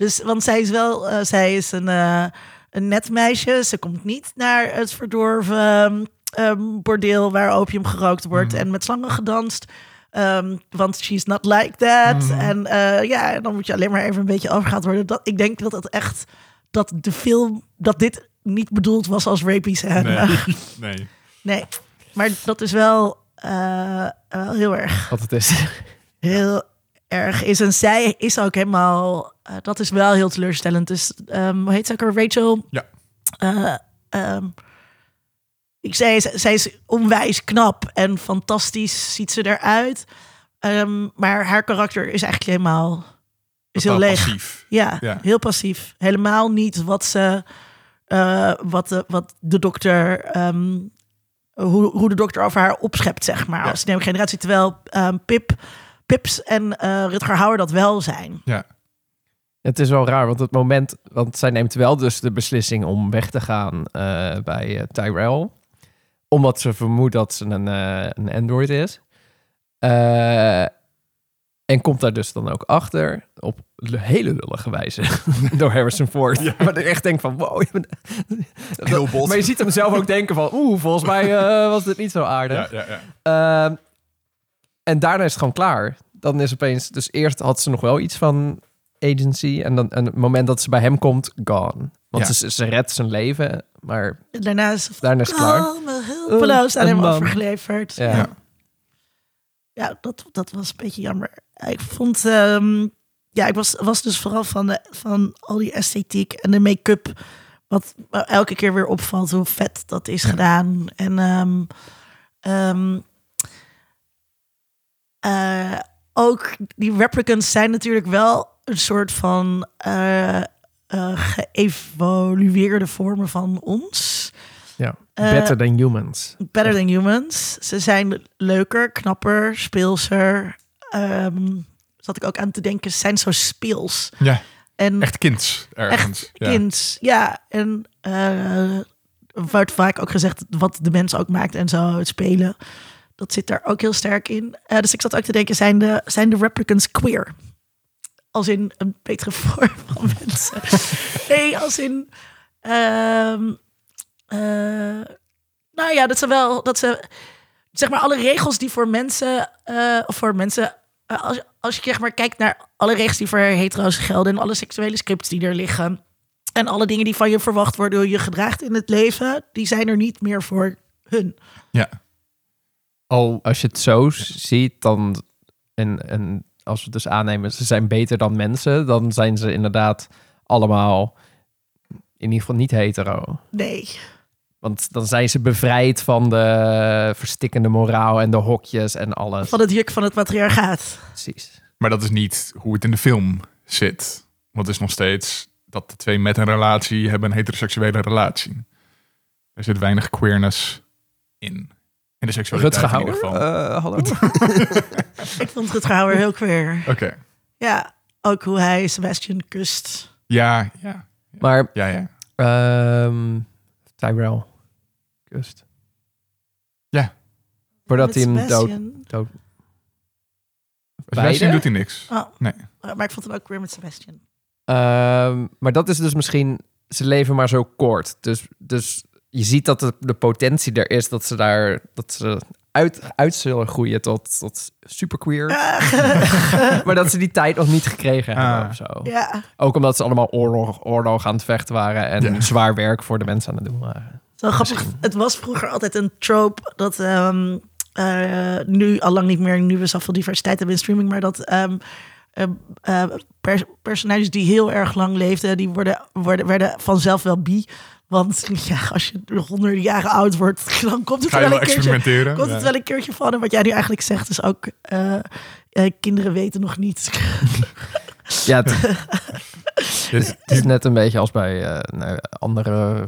Speaker 2: dus, want zij is wel, eh, zij is een, eh, een net meisje. Ze komt niet naar het verdorven ehm, bordeel waar opium gerookt wordt
Speaker 1: Mhm.
Speaker 2: en met slangen gedanst. Ehm, want she's not like that.
Speaker 1: Mhm.
Speaker 2: En eh, ja, dan moet je alleen maar even een beetje overgehaald worden. Dat, ik denk dat het echt, dat de film, dat dit niet bedoeld was als rapey scène.
Speaker 1: Nee. (laughs) nee.
Speaker 2: nee. Maar dat is wel, wel heel erg
Speaker 3: Wat het is.
Speaker 2: heel erg is. En zij is ook helemaal, eh, dat is wel heel teleurstellend. Dus, ehm, hoe heet ze ook? Rachel?
Speaker 1: Ja.
Speaker 2: Eh, ehm, ik zei, zij is onwijs knap en fantastisch ziet ze eruit. Ehm, maar haar karakter is eigenlijk helemaal is heel leeg.
Speaker 1: passief.
Speaker 2: Ja,
Speaker 1: Ja.
Speaker 2: heel passief. Helemaal niet wat ze, eh, wat, de, wat de dokter, hoe, hoe de dokter over haar opschept, zeg maar,
Speaker 1: Ja.
Speaker 2: als nieuwe generatie. Terwijl Pip, Pips en eh, Rutger Hauer dat wel zijn.
Speaker 1: Ja.
Speaker 3: Het is wel raar, want het moment... Want zij neemt wel dus de beslissing om weg te gaan eh, bij eh, Tyrell. Omdat ze vermoedt dat ze een, een android is. Eh, en komt daar dus dan ook achter op hele lullige wijze (laughs) door Harrison Ford. Maar ik echt denk van, wow. je bent-
Speaker 1: Heel bot.
Speaker 3: Maar je ziet hem zelf ook denken van, oeh, volgens mij eh, was dit niet zo aardig.
Speaker 1: Ja, ja, ja.
Speaker 3: En daarna is het gewoon klaar. Dan is opeens... Dus eerst had ze nog wel iets van agency. En dan en het moment dat ze bij hem komt, gone. Want
Speaker 1: Ja.
Speaker 3: ze, ze redt zijn leven, maar
Speaker 2: daarna is
Speaker 3: daarna is het klaar.
Speaker 2: Oh, hulpeloos aan hem
Speaker 3: man.
Speaker 2: overgeleverd.
Speaker 3: Ja.
Speaker 2: Ja, ja dat, dat was een beetje jammer. Ik vond, ehm, ja, ik was, was dus vooral van, de, van al die esthetiek en de make-up. Wat elke keer weer opvalt hoe vet dat is gedaan. En ehm, ehm, eh, ook die replicants zijn natuurlijk wel een soort van eh, eh, geëvolueerde vormen van ons.
Speaker 3: Ja. Better than humans.
Speaker 2: Better than humans. Ze zijn leuker, knapper, speelser. Ehm zat ik ook aan te denken, ze zijn zo speels.
Speaker 1: ja,
Speaker 2: En
Speaker 1: echt kinds ergens.
Speaker 2: echt
Speaker 1: ja.
Speaker 2: kinds. Ja, en eh wordt vaak ook gezegd wat de mens ook maakt en zo, het spelen. Dat zit daar ook heel sterk in. Eh, dus ik zat ook te denken, zijn de, zijn de replicants queer? Als in een betere (laughs) vorm van mensen. nee, als in... ehm, eh, nou ja, dat ze wel... Dat ze, zeg maar, alle regels die voor mensen... eh, of voor mensen... als, als je zeg maar kijkt naar alle regels die voor hetero's gelden... en alle seksuele scripts die er liggen... en alle dingen die van je verwacht worden... hoe je gedraagt in het leven... die zijn er niet meer voor hun.
Speaker 1: Ja. Al,
Speaker 3: Als je het zo ziet, dan... En, en als we het dus aannemen, ze zijn beter dan mensen... dan zijn ze inderdaad allemaal in ieder geval niet hetero.
Speaker 2: Nee.
Speaker 3: Want dan zijn ze bevrijd van de verstikkende moraal en de hokjes en alles.
Speaker 2: Van het juk van het patriarchaat.
Speaker 3: Precies.
Speaker 1: Maar dat is niet hoe het in de film zit. Want het is nog steeds dat de twee met een relatie hebben een heteroseksuele relatie. Er zit weinig queerness in. In de seksualiteit
Speaker 3: Rutger
Speaker 1: in ieder
Speaker 3: Hauer?
Speaker 1: geval.
Speaker 3: Eh, hallo? (laughs)
Speaker 2: Ik vond het Hauer heel queer.
Speaker 1: Oké.
Speaker 2: Ja, ook hoe hij Sebastian kust.
Speaker 1: Ja, ja,
Speaker 3: maar
Speaker 1: ja, ja.
Speaker 3: ehm Tyrell kust.
Speaker 1: Ja.
Speaker 3: Voordat hij hem dood...
Speaker 2: Sebastian.
Speaker 3: dood
Speaker 1: Sebastian
Speaker 3: Beide?
Speaker 1: doet hij niks.
Speaker 2: Oh,
Speaker 1: Nee.
Speaker 2: maar ik vond hem ook queer met Sebastian.
Speaker 3: Ehm, maar dat is dus misschien... Ze leven maar zo kort. Dus, dus je ziet dat de, de potentie er is dat ze daar... Dat ze uit, uit zullen groeien tot, tot superqueer. (laughs) maar dat ze die tijd nog niet gekregen hebben
Speaker 1: Ah.
Speaker 3: of zo.
Speaker 2: Ja,
Speaker 3: Ook omdat ze allemaal oorlog, oorlog aan het vechten waren... en
Speaker 1: Ja.
Speaker 3: zwaar werk voor de mensen aan het doen waren.
Speaker 2: zo grappig. Het was vroeger altijd een trope dat ehm, eh, nu al lang niet meer, nu we zoveel diversiteit hebben in streaming, maar dat ehm, eh, eh, pers- personages die heel erg lang leefden, die worden, worden, werden vanzelf wel bi. Want ja, als je honderden jaren oud wordt, dan komt het
Speaker 1: Ga je
Speaker 2: wel
Speaker 1: wel
Speaker 2: een keertje
Speaker 1: experimenteren?
Speaker 2: Komt
Speaker 1: Ja.
Speaker 2: het wel een keertje van. En wat jij nu eigenlijk zegt is ook... eh, eh, kinderen weten nog niet. (laughs)
Speaker 3: Ja, het, (laughs) het is net een beetje als bij eh, nou, andere...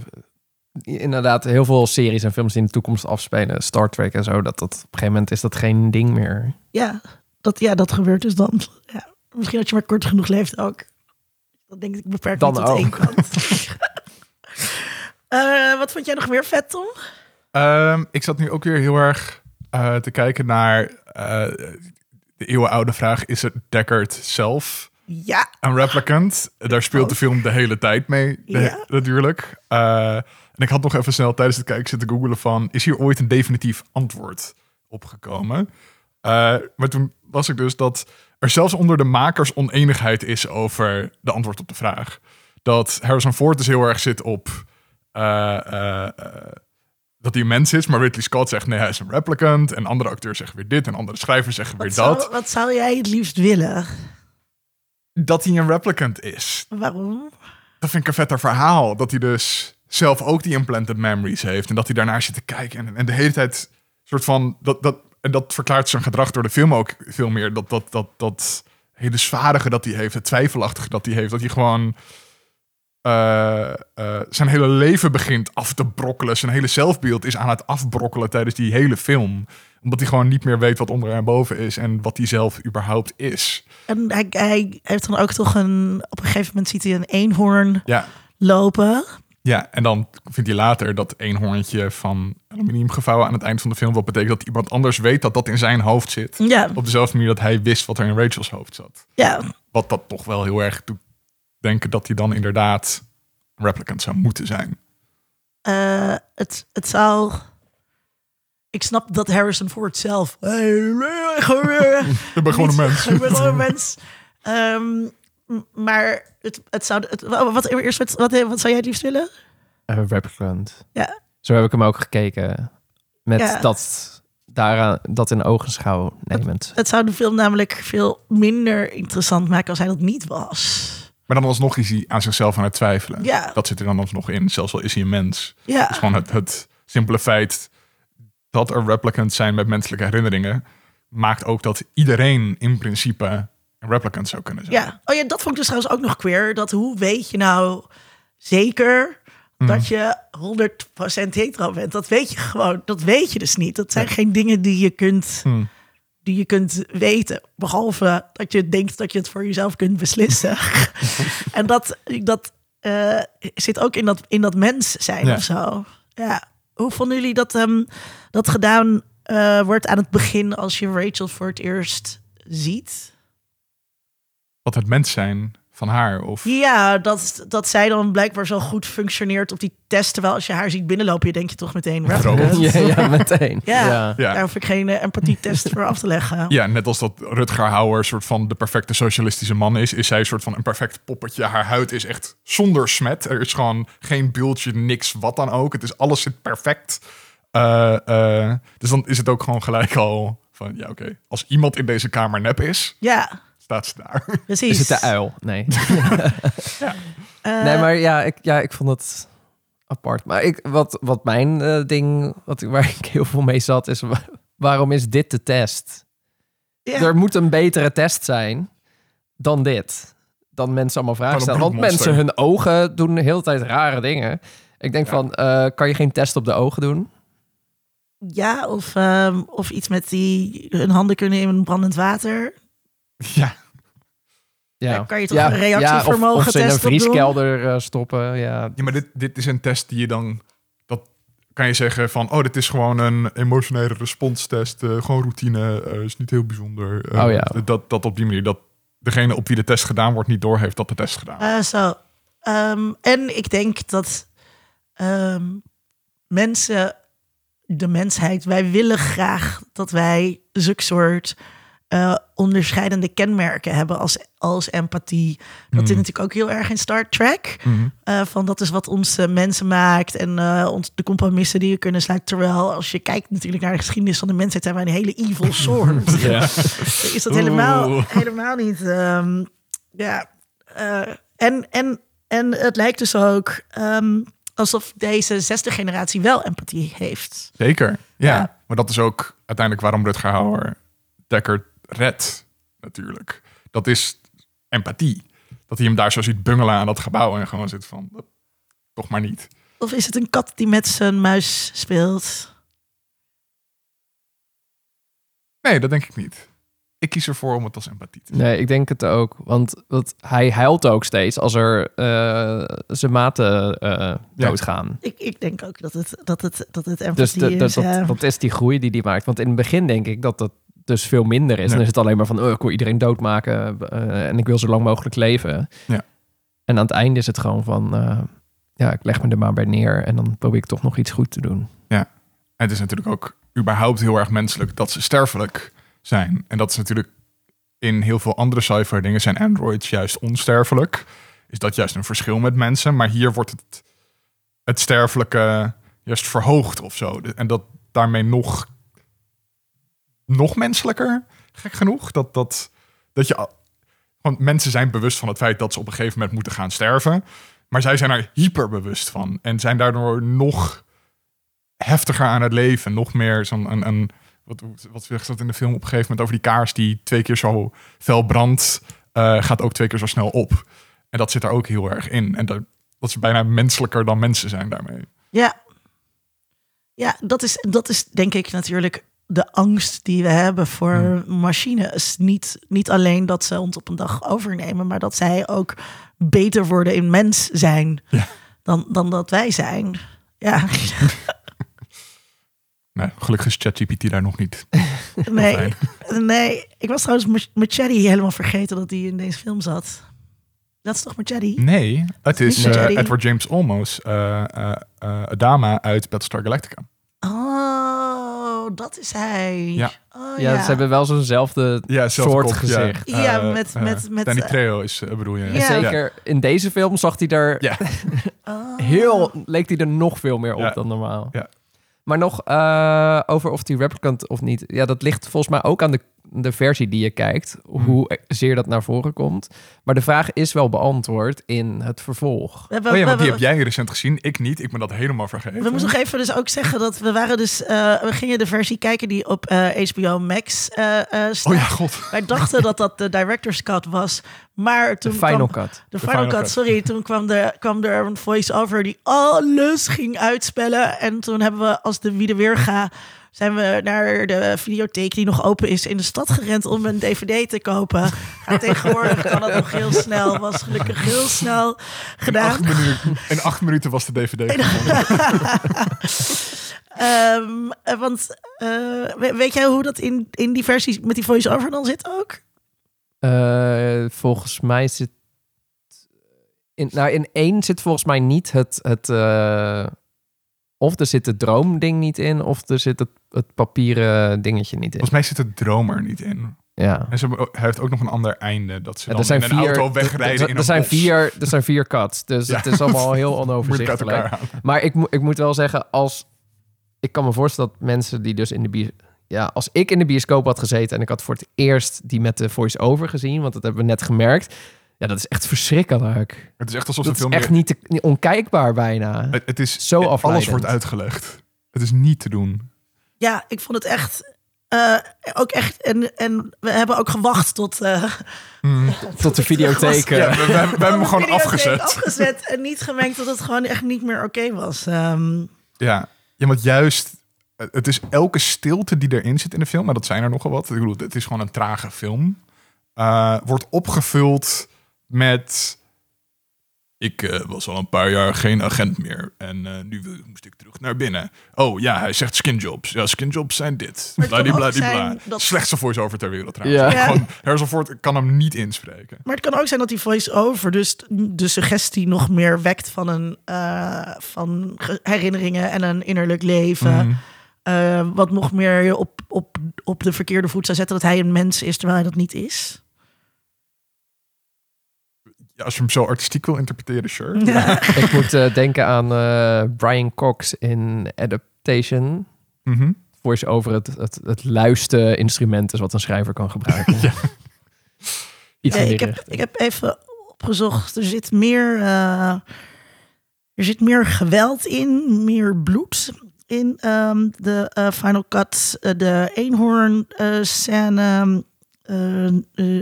Speaker 3: Inderdaad, heel veel series en films die in de toekomst afspelen. Star Trek en zo. Dat, dat op een gegeven moment is dat geen ding meer.
Speaker 2: ja, dat, ja, dat gebeurt dus dan. Ja, misschien als je maar kort genoeg leeft ook. Dat denk ik beperkt
Speaker 3: Dan
Speaker 2: tot
Speaker 3: ook.
Speaker 2: één kant. (laughs) Eh, wat vond jij nog meer vet, Tom?
Speaker 1: Ehm, ik zat nu ook weer heel erg eh, te kijken naar eh, de eeuwenoude vraag: is het Deckard zelf
Speaker 2: Ja,
Speaker 1: een replicant? Daar speelt de film de hele tijd mee, de-
Speaker 2: Ja.
Speaker 1: natuurlijk. En ik had nog even snel tijdens het kijken zitten googelen van... is hier ooit een definitief antwoord opgekomen? Maar toen las ik dus dat er zelfs onder de makers oneenigheid is over de antwoord op de vraag. Dat Harrison Ford dus heel erg zit op... eh, eh, eh, dat hij een mens is, maar Ridley Scott zegt nee, hij is een replicant. En andere acteurs zeggen weer dit en andere schrijvers zeggen weer dat.
Speaker 2: wat zou jij het liefst willen?
Speaker 1: Dat hij een replicant is.
Speaker 2: Waarom?
Speaker 1: Dat vind ik een vetter verhaal. Dat hij dus zelf ook die implanted memories heeft. En dat hij daarnaar zit te kijken. En, en de hele tijd soort van... Dat, dat, en dat verklaart zijn gedrag door de film ook veel meer. Dat, dat, dat, dat hele zwaardige dat hij heeft. Het twijfelachtige dat hij heeft. Dat hij gewoon... eh, eh, zijn hele leven begint af te brokkelen. Zijn hele zelfbeeld is aan het afbrokkelen tijdens die hele film. Omdat hij gewoon niet meer weet wat onder en boven is. En wat hij zelf überhaupt is.
Speaker 2: En hij, hij heeft dan ook toch een... Op een gegeven moment ziet hij een eenhoorn
Speaker 1: Ja,
Speaker 2: lopen.
Speaker 1: Ja, en dan vindt hij later dat eenhoorntje van aluminium gevouwen aan het eind van de film. Wat betekent dat iemand anders weet dat dat in zijn hoofd zit.
Speaker 2: Ja,
Speaker 1: Op dezelfde manier dat hij wist wat er in Rachel's hoofd zat.
Speaker 2: ja.
Speaker 1: Wat dat toch wel heel erg doet denken dat hij dan inderdaad een replicant zou moeten zijn.
Speaker 2: Eh, het, het zou. Ik snap dat Harrison Ford zelf. (laughs)
Speaker 1: Ik ben gewoon een mens. (laughs)
Speaker 2: Ik ben gewoon een mens. Ehm, maar het, het zou. Het, wat, eerst, wat, wat, wat zou jij het liefst willen?
Speaker 3: Een replicant.
Speaker 2: Ja.
Speaker 3: Zo heb ik hem ook gekeken. Met
Speaker 2: Ja.
Speaker 3: dat, daaraan, dat in ogenschouw nemend.
Speaker 2: Het zou de film namelijk veel minder interessant maken als hij dat niet was.
Speaker 1: Maar dan alsnog is hij aan zichzelf aan het twijfelen.
Speaker 2: Ja.
Speaker 1: Dat zit er dan alsnog in. Zelfs al is hij een mens.
Speaker 2: Ja,
Speaker 1: is gewoon het, het simpele feit dat er replicants zijn met menselijke herinneringen. Maakt ook dat iedereen in principe een replicant zou kunnen zijn.
Speaker 2: ja. Oh ja, dat vond ik dus trouwens ook nog queer. Dat hoe weet je nou zeker dat je 100% hetero bent? Dat weet je gewoon. Dat weet je dus niet. Dat zijn geen dingen die je kunt.
Speaker 1: Hmm.
Speaker 2: Die je kunt weten. Behalve dat je denkt dat je het voor jezelf kunt beslissen. (laughs) en dat, dat eh, zit ook in dat, in dat mens zijn
Speaker 1: Ja.
Speaker 2: of zo. Ja. Hoe vonden jullie dat ehm, dat gedaan eh, wordt aan het begin als je Rachel voor het eerst ziet?
Speaker 1: Wat het mens zijn van haar. Of
Speaker 2: Ja, dat, dat zij dan blijkbaar zo goed functioneert op die test. Terwijl als je haar ziet binnenlopen, je denk je toch meteen...
Speaker 3: Ja, ja, meteen.
Speaker 2: Ja.
Speaker 3: ja.
Speaker 1: Ja.
Speaker 2: Daar hoef ik geen eh, empathietest voor af te leggen.
Speaker 1: Ja, net als dat Rutger Hauer soort van de perfecte socialistische man is, is zij een soort van een perfect poppetje. Haar huid is echt zonder smet. Er is gewoon geen bultje, niks, wat dan ook. Het is alles zit perfect. Eh, eh, dus dan is het ook gewoon gelijk al van, ja oké, als iemand in deze kamer nep is,
Speaker 2: Ja,
Speaker 1: staat ze daar.
Speaker 2: precies.
Speaker 3: Is het de uil? Nee. (laughs)
Speaker 2: Eh,
Speaker 3: nee, maar ja ik, ja, ik vond het apart. Maar ik, wat, wat mijn eh, ding, wat, ik- waar (laughs) ik heel veel mee zat, is wa- waarom is dit de test? Er moet een betere test zijn dan dit. Dan mensen allemaal vragen stellen. Want mensen, hun ogen doen de hele tijd rare dingen. Ik denk
Speaker 1: Ja.
Speaker 3: van, eh, kan je geen test op de ogen doen?
Speaker 2: Ja, of, ehm, of iets met die hun handen kunnen in brandend water. (laughs)
Speaker 1: Ja,
Speaker 2: Daar kan je toch een reactievermogen
Speaker 3: of, of ze in een vrieskelder eh, stoppen. Ja,
Speaker 1: ja maar dit, dit is een test die je dan... Dat kan je zeggen van... Oh, dit is gewoon een emotionele responstest. eh, gewoon routine. eh, is niet heel bijzonder. Eh,
Speaker 3: Oh ja.
Speaker 1: Dat, dat op die manier... Dat degene op wie de test gedaan wordt niet doorheeft dat de test gedaan wordt.
Speaker 2: Eh, zo. Ehm, en ik denk dat ehm, mensen, de mensheid, wij willen graag dat wij zulke soort eh, onderscheidende kenmerken hebben als, als empathie. Dat zit
Speaker 1: Hmm.
Speaker 2: natuurlijk ook heel erg in Star Trek.
Speaker 1: Mhm.
Speaker 2: Eh, van dat is wat ons eh, mensen maakt en eh, ons, de compromissen die we kunnen sluiten. Terwijl als je kijkt natuurlijk naar de geschiedenis van de mensheid, zijn wij een hele evil (laughs) soort.
Speaker 1: Ja. (laughs)
Speaker 2: is dat helemaal,
Speaker 1: Oeh.
Speaker 2: helemaal niet. ehm, ja. en, en, en het lijkt dus ook ehm, alsof deze zesde generatie wel empathie heeft.
Speaker 1: Zeker, ja.
Speaker 2: Ja.
Speaker 1: Maar dat is ook uiteindelijk waarom Rutger Hauer Dekker redt, natuurlijk. Dat is empathie. Dat hij hem daar zo ziet bungelen aan dat gebouw en gewoon zit van, "Dat- toch maar niet.
Speaker 2: Of is het een kat die met zijn muis speelt?
Speaker 1: Nee, dat denk ik niet. Ik kies ervoor om het als empathie te zien.
Speaker 3: Nee, ik denk het ook. Want dat, hij huilt ook steeds als er eh, zijn maten eh, doodgaan.
Speaker 2: Ik, ik denk ook dat het, dat het, dat het
Speaker 3: Dus
Speaker 2: empathie
Speaker 3: de- de-
Speaker 2: is.
Speaker 3: dat,
Speaker 2: ja.
Speaker 3: dat is die groei die hij maakt. Want in het begin denk ik dat dat dus veel minder is.
Speaker 1: Ja.
Speaker 3: Dan is het alleen maar van, oh, ik wil iedereen doodmaken eh, en ik wil zo lang mogelijk leven.
Speaker 1: Ja.
Speaker 3: En aan het einde is het gewoon van, eh, ja, ik leg me er maar bij neer en dan probeer ik toch nog iets goed te doen.
Speaker 1: En het is natuurlijk ook überhaupt heel erg menselijk dat ze sterfelijk zijn. En dat is natuurlijk in heel veel andere sci-fi dingen zijn androids juist onsterfelijk. Is dat juist een verschil met mensen. Maar hier wordt het, het sterfelijke juist verhoogd of zo. En dat daarmee nog, nog menselijker, gek genoeg. Dat, dat, dat je... Want mensen zijn bewust van het feit dat ze op een gegeven moment moeten gaan sterven. Maar zij zijn er hyper bewust van. En zijn daardoor nog heftiger aan het leven. Nog meer zo'n... Een, een, wat, wat zegt dat in de film op een gegeven moment over die kaars die twee keer zo fel brandt, eh, gaat ook twee keer zo snel op. En dat zit er ook heel erg in. En dat, dat ze bijna menselijker dan mensen zijn daarmee.
Speaker 2: Ja, ja dat, is, dat is denk ik natuurlijk de angst die we hebben voor
Speaker 1: Hmm.
Speaker 2: machines. Niet, niet alleen dat ze ons op een dag overnemen, maar dat zij ook beter worden in mens zijn
Speaker 1: Ja.
Speaker 2: dan, dan dat wij zijn. Ja, (laughs)
Speaker 1: Nee, gelukkig is ChatGPT daar nog niet. (laughs)
Speaker 2: nee, nee. Ik was trouwens Mach- Machete helemaal vergeten dat hij in deze film zat. Dat is toch Machete?
Speaker 1: Nee, het is eh. Edward James Olmos, eh eh, Adama uit Battlestar Galactica.
Speaker 2: Oh, dat is hij.
Speaker 1: Ja.
Speaker 2: Oh,
Speaker 3: Ja, ze hebben wel zo'nzelfde
Speaker 1: Ja, zelfde
Speaker 3: soort
Speaker 1: kop,
Speaker 3: gezicht.
Speaker 1: Ja,
Speaker 2: Ja,
Speaker 1: Eh,
Speaker 2: met-
Speaker 1: eh,
Speaker 2: met- met,
Speaker 1: Danny
Speaker 2: eh,
Speaker 1: Trejo is, eh, bedoel je?
Speaker 2: Ja.
Speaker 3: En zeker in deze film zag hij er
Speaker 1: Ja. (laughs)
Speaker 2: Oh.
Speaker 3: heel, leek hij er nog veel meer op
Speaker 1: Ja.
Speaker 3: dan normaal.
Speaker 1: Ja.
Speaker 3: Maar nog eh, over of die replicant of niet. Ja, dat ligt volgens mij ook aan de, de versie die je kijkt.
Speaker 1: Mhm.
Speaker 3: Hoe zeer dat naar voren komt. Maar de vraag is wel beantwoord in het vervolg.
Speaker 2: We, we-
Speaker 1: Oh ja, want
Speaker 2: we-
Speaker 1: die heb jij recent gezien. Ik niet. Ik ben dat helemaal vergeten.
Speaker 2: We moeten nog even dus ook zeggen dat we waren dus... eh, we gingen de versie kijken die op eh, HBO Max eh eh staat.
Speaker 1: Oh ja, god.
Speaker 2: Wij dachten dat dat de director's cut was. Maar
Speaker 3: De
Speaker 2: toen
Speaker 3: final
Speaker 2: kwam...
Speaker 3: cut.
Speaker 2: De
Speaker 1: De
Speaker 2: final,
Speaker 1: final
Speaker 2: cut,
Speaker 1: cut.
Speaker 2: sorry. Toen kwam, de, kwam er een voice-over die alles ging uitspellen. En toen hebben we als de wie de weer ga... zijn we naar de videotheek die nog open is in de stad gerend om een dvd te kopen. Maar tegenwoordig kan dat nog heel snel. Was gelukkig heel snel
Speaker 1: In
Speaker 2: gedaan.
Speaker 1: acht, minuten, in acht minuten was de DVD. (laughs)
Speaker 2: Ehm, eh, want eh, we- weet jij hoe dat in, in die versies met die voice-over dan zit ook?
Speaker 3: Eh, volgens mij zit... In, nou, in één zit volgens mij niet het... het eh, of er zit het droomding niet in, of er zit het, het papieren dingetje niet in.
Speaker 1: Volgens mij zit het droom er niet in.
Speaker 3: Ja.
Speaker 1: En ze hebben heeft ook nog een ander einde. Dat ze dan
Speaker 3: er zijn
Speaker 1: in een
Speaker 3: vier,
Speaker 1: auto wegrijden
Speaker 3: er,
Speaker 1: in
Speaker 3: er zijn
Speaker 1: bos.
Speaker 3: vier, er zijn vier cuts, dus
Speaker 1: Ja.
Speaker 3: het is allemaal heel (laughs) onoverzichtelijk. Maar ik, moet ik moet wel zeggen, als ik kan me voorstellen dat mensen die dus in de bios... Ja, als ik in de bioscoop had gezeten en ik had voor het eerst die met de voice-over gezien, want dat hebben we net gemerkt, Ja, dat is echt verschrikkelijk.
Speaker 1: Het is echt alsof
Speaker 3: Dat
Speaker 1: de
Speaker 3: is
Speaker 1: film...
Speaker 3: echt niet, te- niet onkijkbaar bijna.
Speaker 1: Het, het is...
Speaker 3: Zo
Speaker 1: Alles
Speaker 3: afleidend.
Speaker 1: wordt uitgelegd. Het is niet te doen.
Speaker 2: Ja, ik vond het echt. eh, ook echt. En, en we hebben ook gewacht tot. eh,
Speaker 3: Tot de videotheek.
Speaker 1: Ja,
Speaker 3: eh,
Speaker 1: we, we, we hebben hem gewoon afgezet.
Speaker 2: afgezet en niet gemerkt dat het gewoon echt niet meer oké was. Ehm,
Speaker 1: Ja. ja, want juist... Het is elke stilte die erin zit in de film, maar dat zijn er nogal wat. Ik bedoel, het is gewoon een trage film. eh, wordt opgevuld met... Ik eh, was al een paar jaar geen agent meer. En eh, nu wil- moest ik terug naar binnen. Oh ja, hij zegt skinjobs. Ja, skinjobs zijn dit. Bladibladibla.
Speaker 2: dat-
Speaker 1: Slechtste voice-over ter wereld trouwens.
Speaker 3: Ja.
Speaker 2: Ja.
Speaker 1: Gewoon, kan hem niet inspreken.
Speaker 2: maar het kan ook zijn dat die voice-over dus de suggestie nog meer wekt van, een, eh, van ge- herinneringen en een innerlijk leven.
Speaker 1: Mhm.
Speaker 2: Eh, wat nog meer je op, op, op de verkeerde voet zou zetten dat hij een mens is terwijl hij dat niet is.
Speaker 1: Ja, als je hem zo artistiek wil interpreteren, sure. (laughs)
Speaker 3: ik moet eh, denken aan eh, Brian Cox in Adaptation.
Speaker 1: Mhm.
Speaker 3: Voice over het, het, het luiste instrument is wat een schrijver kan gebruiken. (laughs)
Speaker 1: Ja.
Speaker 3: Iets
Speaker 2: Nee,
Speaker 3: in die
Speaker 2: ik, heb,
Speaker 3: richting.
Speaker 2: ik heb even opgezocht. Er zit meer, eh, er zit meer geweld in, meer bloed in ehm, de Final Cut. De eenhoorn eh, scène eh, eh,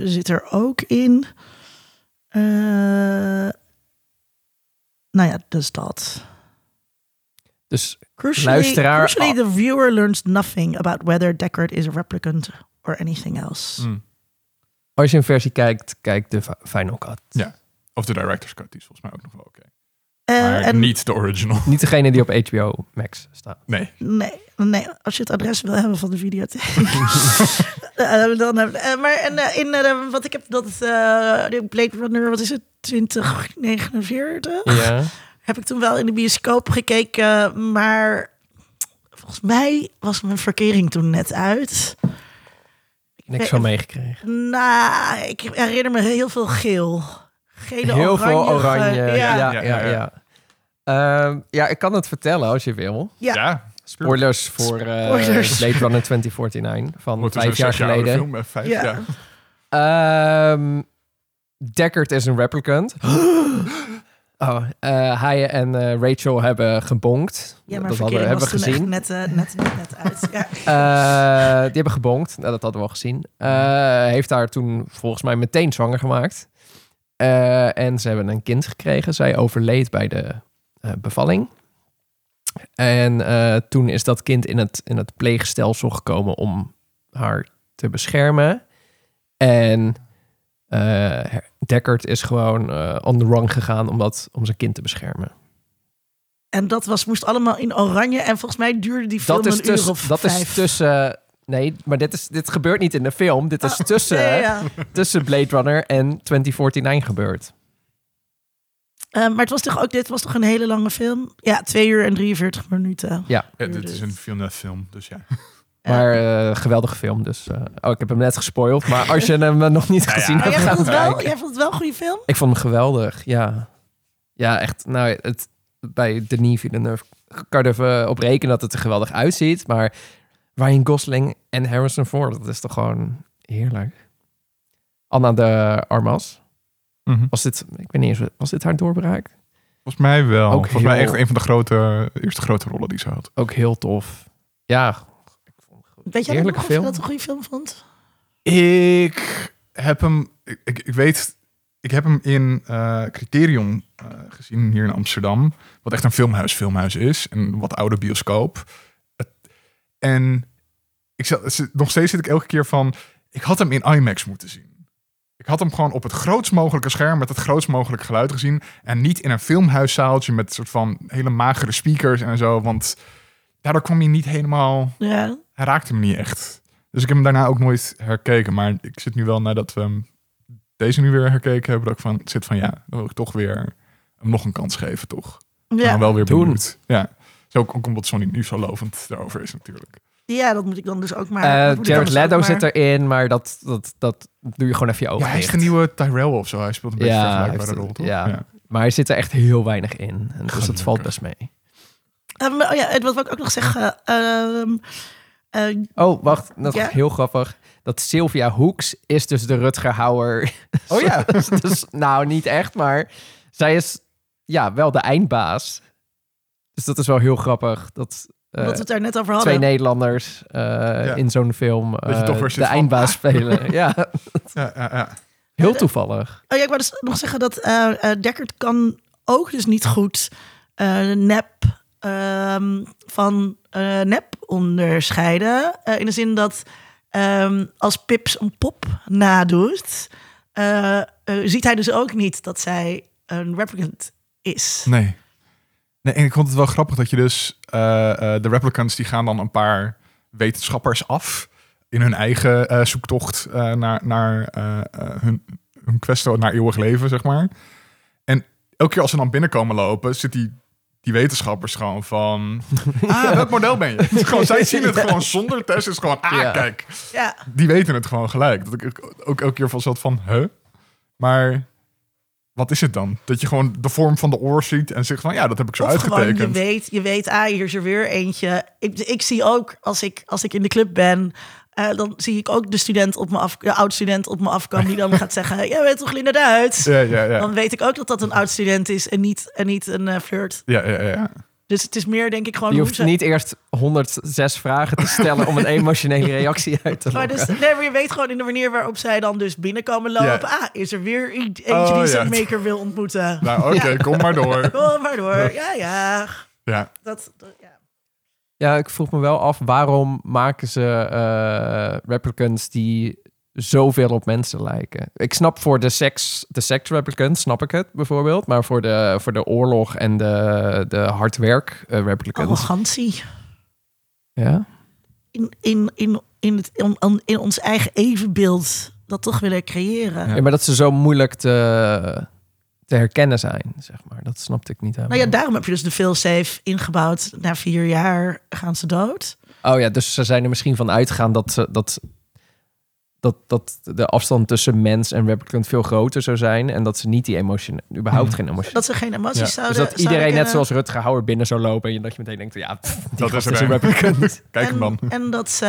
Speaker 2: zit er ook in. Eh, nou ja, dus dat.
Speaker 3: Dus
Speaker 2: Crucially,
Speaker 3: Luisteraar-
Speaker 2: crucially the viewer learns nothing about whether Deckard is a replicant or anything else.
Speaker 1: Mm.
Speaker 3: als je een versie kijkt, kijk de fi- Final Cut.
Speaker 1: Ja. Of de director's cut, die is volgens mij ook nog wel oké.
Speaker 2: Eh,
Speaker 1: Maar
Speaker 2: en
Speaker 1: niet de original. (laughs)
Speaker 3: Niet degene die op HBO Max staat.
Speaker 1: Nee.
Speaker 2: Nee, nee, als je het adres wil hebben van de videotheek. (laughs) Eh, dan, eh, maar en, eh, in eh, wat ik heb, dat eh, de Blade Runner, wat is het, 2049?
Speaker 3: Ja.
Speaker 2: Heb ik toen wel in de bioscoop gekeken, maar volgens mij was mijn verkering toen net uit.
Speaker 3: Niks van meegekregen.
Speaker 2: Nou, ik herinner me heel veel geel. Gele,
Speaker 3: Heel veel
Speaker 2: oranje.
Speaker 3: oranje. Ja, ja,
Speaker 1: Ja,
Speaker 3: ja.
Speaker 1: ja,
Speaker 3: ja. Ehm, ja, ik kan het vertellen als je wil.
Speaker 2: Ja.
Speaker 1: Ja.
Speaker 3: Spoilers voor eh
Speaker 2: Spoilers.
Speaker 3: Blade Runner 2049 van
Speaker 1: Wordt
Speaker 3: vijf jaar geleden.
Speaker 1: Film, eh, vijf,
Speaker 2: Ja.
Speaker 1: ja.
Speaker 3: Ehm Deckard is een replicant. (gasps) Oh, eh, hij en eh, Rachel hebben gebonkt.
Speaker 2: Ja, maar
Speaker 3: dat hadden, hebben we gezien.
Speaker 2: net, eh, net, net, net uit. Ja. (laughs)
Speaker 3: Eh, die hebben gebonkt. Nou, dat hadden we al gezien. Eh, heeft haar toen volgens mij meteen zwanger gemaakt. Eh, en ze hebben een kind gekregen. Zij overleed bij de eh, bevalling. En eh, toen is dat kind in het, in het pleegstelsel gekomen om haar te beschermen. En Deckard is gewoon on the run gegaan om, dat, om zijn kind te beschermen.
Speaker 2: En dat was, moest allemaal in oranje. En volgens mij duurde die film
Speaker 3: Dat is
Speaker 2: een uur of
Speaker 3: Dat
Speaker 2: vijf.
Speaker 3: is tussen. Nee, maar dit, is, dit gebeurt niet in de film. Dit is
Speaker 2: Ah,
Speaker 3: tussen,
Speaker 2: ja, ja, ja.
Speaker 3: tussen Blade Runner en 2049 gebeurd.
Speaker 2: Eh, maar het was toch ook, dit was toch een hele lange film? Ja, twee uur en 43 minuten.
Speaker 3: Ja,
Speaker 1: Ja, dit is een Villeneuve film, dus ja.
Speaker 3: maar eh, geweldige film. Dus, eh, oh, ik heb hem net gespoild. Maar als je hem nog niet (laughs)
Speaker 1: Ja,
Speaker 3: gezien hebt,
Speaker 2: jij vond, het wel, jij vond het wel een goede film?
Speaker 3: Ik vond hem geweldig, ja. Ja, echt. Nou, het, bij Denis Villeneuve kan je er even op rekenen dat het er geweldig uitziet. Maar Ryan Gosling en Harrison Ford, dat is toch gewoon heerlijk. Anna de Armas.
Speaker 1: Mhm.
Speaker 3: Was dit, ik weet niet eens, was dit haar doorbraak?
Speaker 1: Volgens mij wel.
Speaker 3: Ook
Speaker 1: Volgens mij echt een van de grote, eerste grote rollen die ze had.
Speaker 3: Ook heel tof. Ja,
Speaker 2: Weet jij nog of je
Speaker 3: film.
Speaker 2: dat een goede film vond?
Speaker 1: Ik heb hem, ik, ik, ik weet, ik heb hem in eh, Criterion eh, gezien hier in Amsterdam. Wat echt een filmhuis, filmhuis is. Een wat oude bioscoop. En ik zat, zit- nog steeds zit ik elke keer van, ik had hem in IMAX moeten zien. Ik had hem gewoon op het grootst mogelijke scherm met het grootst mogelijke geluid gezien. En niet in een filmhuiszaaltje met een soort van hele magere speakers en zo. Want daardoor kwam hij niet helemaal
Speaker 2: Ja.
Speaker 1: hij raakte me niet echt. Dus ik heb hem daarna ook nooit herkeken. Maar ik zit nu wel nadat we hem deze nu weer herkeken hebben, dat ik van zit van ja, dan wil ik toch weer hem nog een kans geven, toch?
Speaker 2: Ja.
Speaker 1: dan wel weer
Speaker 3: Doen.
Speaker 1: benieuwd. Ja. Zo ook, ook omdat Sony nu zo lovend daarover is natuurlijk.
Speaker 2: ja, dat moet ik dan dus ook maar...
Speaker 3: Eh,
Speaker 2: dat dan
Speaker 3: Jared
Speaker 2: dus
Speaker 3: Leto
Speaker 2: maar-
Speaker 3: zit erin, maar dat, dat, dat doe je gewoon even je ogen
Speaker 1: ja, hij is de nieuwe Tyrell of zo. Hij speelt een beetje
Speaker 3: Ja,
Speaker 1: vergelijkbare rol, toch?
Speaker 3: ja. Maar hij zit er echt heel weinig in. En dus
Speaker 1: Gelukkig.
Speaker 3: valt best mee.
Speaker 2: Ehm, oh ja, wat wil ik ook nog zeggen? ehm, eh,
Speaker 3: Oh, wacht. Dat is
Speaker 2: Ja.
Speaker 3: heel grappig. dat Sylvia Hoeks is dus de Rutger Hauer.
Speaker 1: Oh ja. (laughs)
Speaker 3: dus, nou, niet echt, maar zij is ja, wel de eindbaas. Dus dat is wel heel grappig. Dat eh,
Speaker 2: Wat we het daar net over
Speaker 3: twee
Speaker 2: hadden.
Speaker 3: Nederlanders eh, in zo'n film
Speaker 1: Dat je
Speaker 3: eh,
Speaker 1: toch weer
Speaker 3: de
Speaker 1: van,
Speaker 3: eindbaas
Speaker 1: ah.
Speaker 3: spelen. (laughs) ja,
Speaker 1: ja, ja, ja.
Speaker 3: heel toevallig.
Speaker 2: Oh ja, ik wou dus nog zeggen dat eh eh, Deckard kan ook dus niet goed eh, nep ehm, van eh, nep onderscheiden. Eh, in de zin dat ehm, als Pips een pop nadoet, eh, eh, ziet hij dus ook niet dat zij een replicant is.
Speaker 1: Nee. Nee, en ik vond het wel grappig dat je dus... eh, eh, de replicants die gaan dan een paar wetenschappers af... in hun eigen eh, zoektocht naar, naar eh, eh, hun, hun quest naar eeuwig leven, zeg maar. En elke keer als ze dan binnenkomen lopen... zit die, die wetenschappers gewoon van... (laughs) Ah, welk model ben je? Het is gewoon, zij zien het gewoon zonder test. Het is gewoon, ah,
Speaker 3: Ja.
Speaker 1: kijk.
Speaker 2: Ja,
Speaker 1: Die weten het gewoon gelijk. Dat ik ook elke keer van zat van, huh? Maar... Wat is het dan? Dat je gewoon de vorm van de oor ziet en zegt van ja, dat heb ik zo
Speaker 2: of gewoon je
Speaker 1: uitgetekend.
Speaker 2: weet, je weet, ah, hier is er weer eentje. Ik, ik zie ook, als ik, als ik in de club ben, eh, dan zie ik ook de student op me af, de oud-student op me afkomen die dan (laughs) gaat zeggen, jij bent toch Linda Duits?
Speaker 1: Ja, ja, ja.
Speaker 2: Dan weet ik ook dat dat een oud-student is en niet, en niet een eh, flirt.
Speaker 1: Ja, ja, ja.
Speaker 2: Dus het is meer, denk ik, gewoon
Speaker 3: Je
Speaker 2: hoe
Speaker 3: hoeft
Speaker 2: ze-
Speaker 3: niet eerst 106 vragen te stellen om een (laughs) emotionele reactie uit te
Speaker 2: Maar
Speaker 3: lokken.
Speaker 2: dus, nee, maar je weet gewoon in de manier waarop zij dan dus binnenkomen lopen. Ah, is er weer eentje
Speaker 1: Oh,
Speaker 2: die
Speaker 1: ja.
Speaker 2: zijn maker wil ontmoeten.
Speaker 1: Nou, oké, kom maar door. (laughs)
Speaker 2: Kom maar door. Ja, ja.
Speaker 1: Ja,
Speaker 2: Dat, dat- ja.
Speaker 3: Ja, ik vroeg me wel af, waarom maken ze eh replicants die zoveel op mensen lijken? Ik snap voor de seks, de seks replicants, snap ik het bijvoorbeeld. Maar voor de, voor de oorlog en de, de hardwerk eh, replicants.
Speaker 2: Arrogantie.
Speaker 3: Ja?
Speaker 2: In, in, in, in, het, in, in ons eigen evenbeeld dat toch willen creëren.
Speaker 1: Ja.
Speaker 3: ja, maar dat ze zo moeilijk te, te herkennen zijn, zeg maar. Dat snapte ik niet helemaal.
Speaker 2: Nou ja, daarom heb je dus de failsafe ingebouwd. Na vier jaar gaan ze dood.
Speaker 3: Oh ja, dus ze zijn er misschien van uitgegaan dat, ze, dat, dat, dat de afstand tussen mens en replicant veel groter zou zijn. En dat ze niet die emotie, überhaupt
Speaker 1: Hmm.
Speaker 3: geen emotie.
Speaker 2: Dat ze geen emoties
Speaker 1: Ja.
Speaker 3: dus
Speaker 2: zouden
Speaker 3: dat
Speaker 2: zouden
Speaker 3: iedereen net zoals Rutger Hauer binnen zou lopen. En dat je meteen denkt, ja, pff, die
Speaker 1: Dat
Speaker 3: gast
Speaker 1: is
Speaker 3: is een replicant. (laughs)
Speaker 1: kijk
Speaker 2: en,
Speaker 1: hem dan.
Speaker 2: En dat ze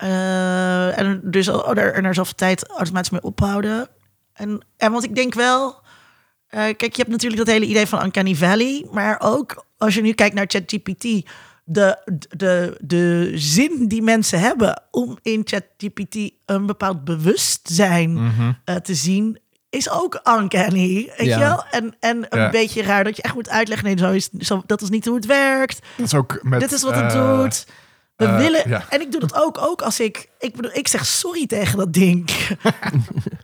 Speaker 2: eh, en dus oh, er, en er zoveel tijd automatisch mee ophouden. En, en want ik denk wel, eh, kijk, je hebt natuurlijk dat hele idee van Uncanny Valley, maar ook als je nu kijkt naar ChatGPT, de, de, de zin die mensen hebben om in ChatGPT een bepaald bewustzijn
Speaker 1: Mhm.
Speaker 2: eh, te zien, is ook uncanny, weet
Speaker 3: Ja.
Speaker 2: je wel? En, en een
Speaker 1: Ja.
Speaker 2: beetje raar dat je echt moet uitleggen, nee, zo is, zo, dat is niet hoe het werkt.
Speaker 1: Dat is ook met...
Speaker 2: Dit is wat het
Speaker 1: eh,
Speaker 2: doet. We
Speaker 1: eh,
Speaker 2: willen.
Speaker 1: ja.
Speaker 2: En ik doe dat ook, ook als ik. Ik bedoel, ik zeg sorry tegen dat ding. (laughs)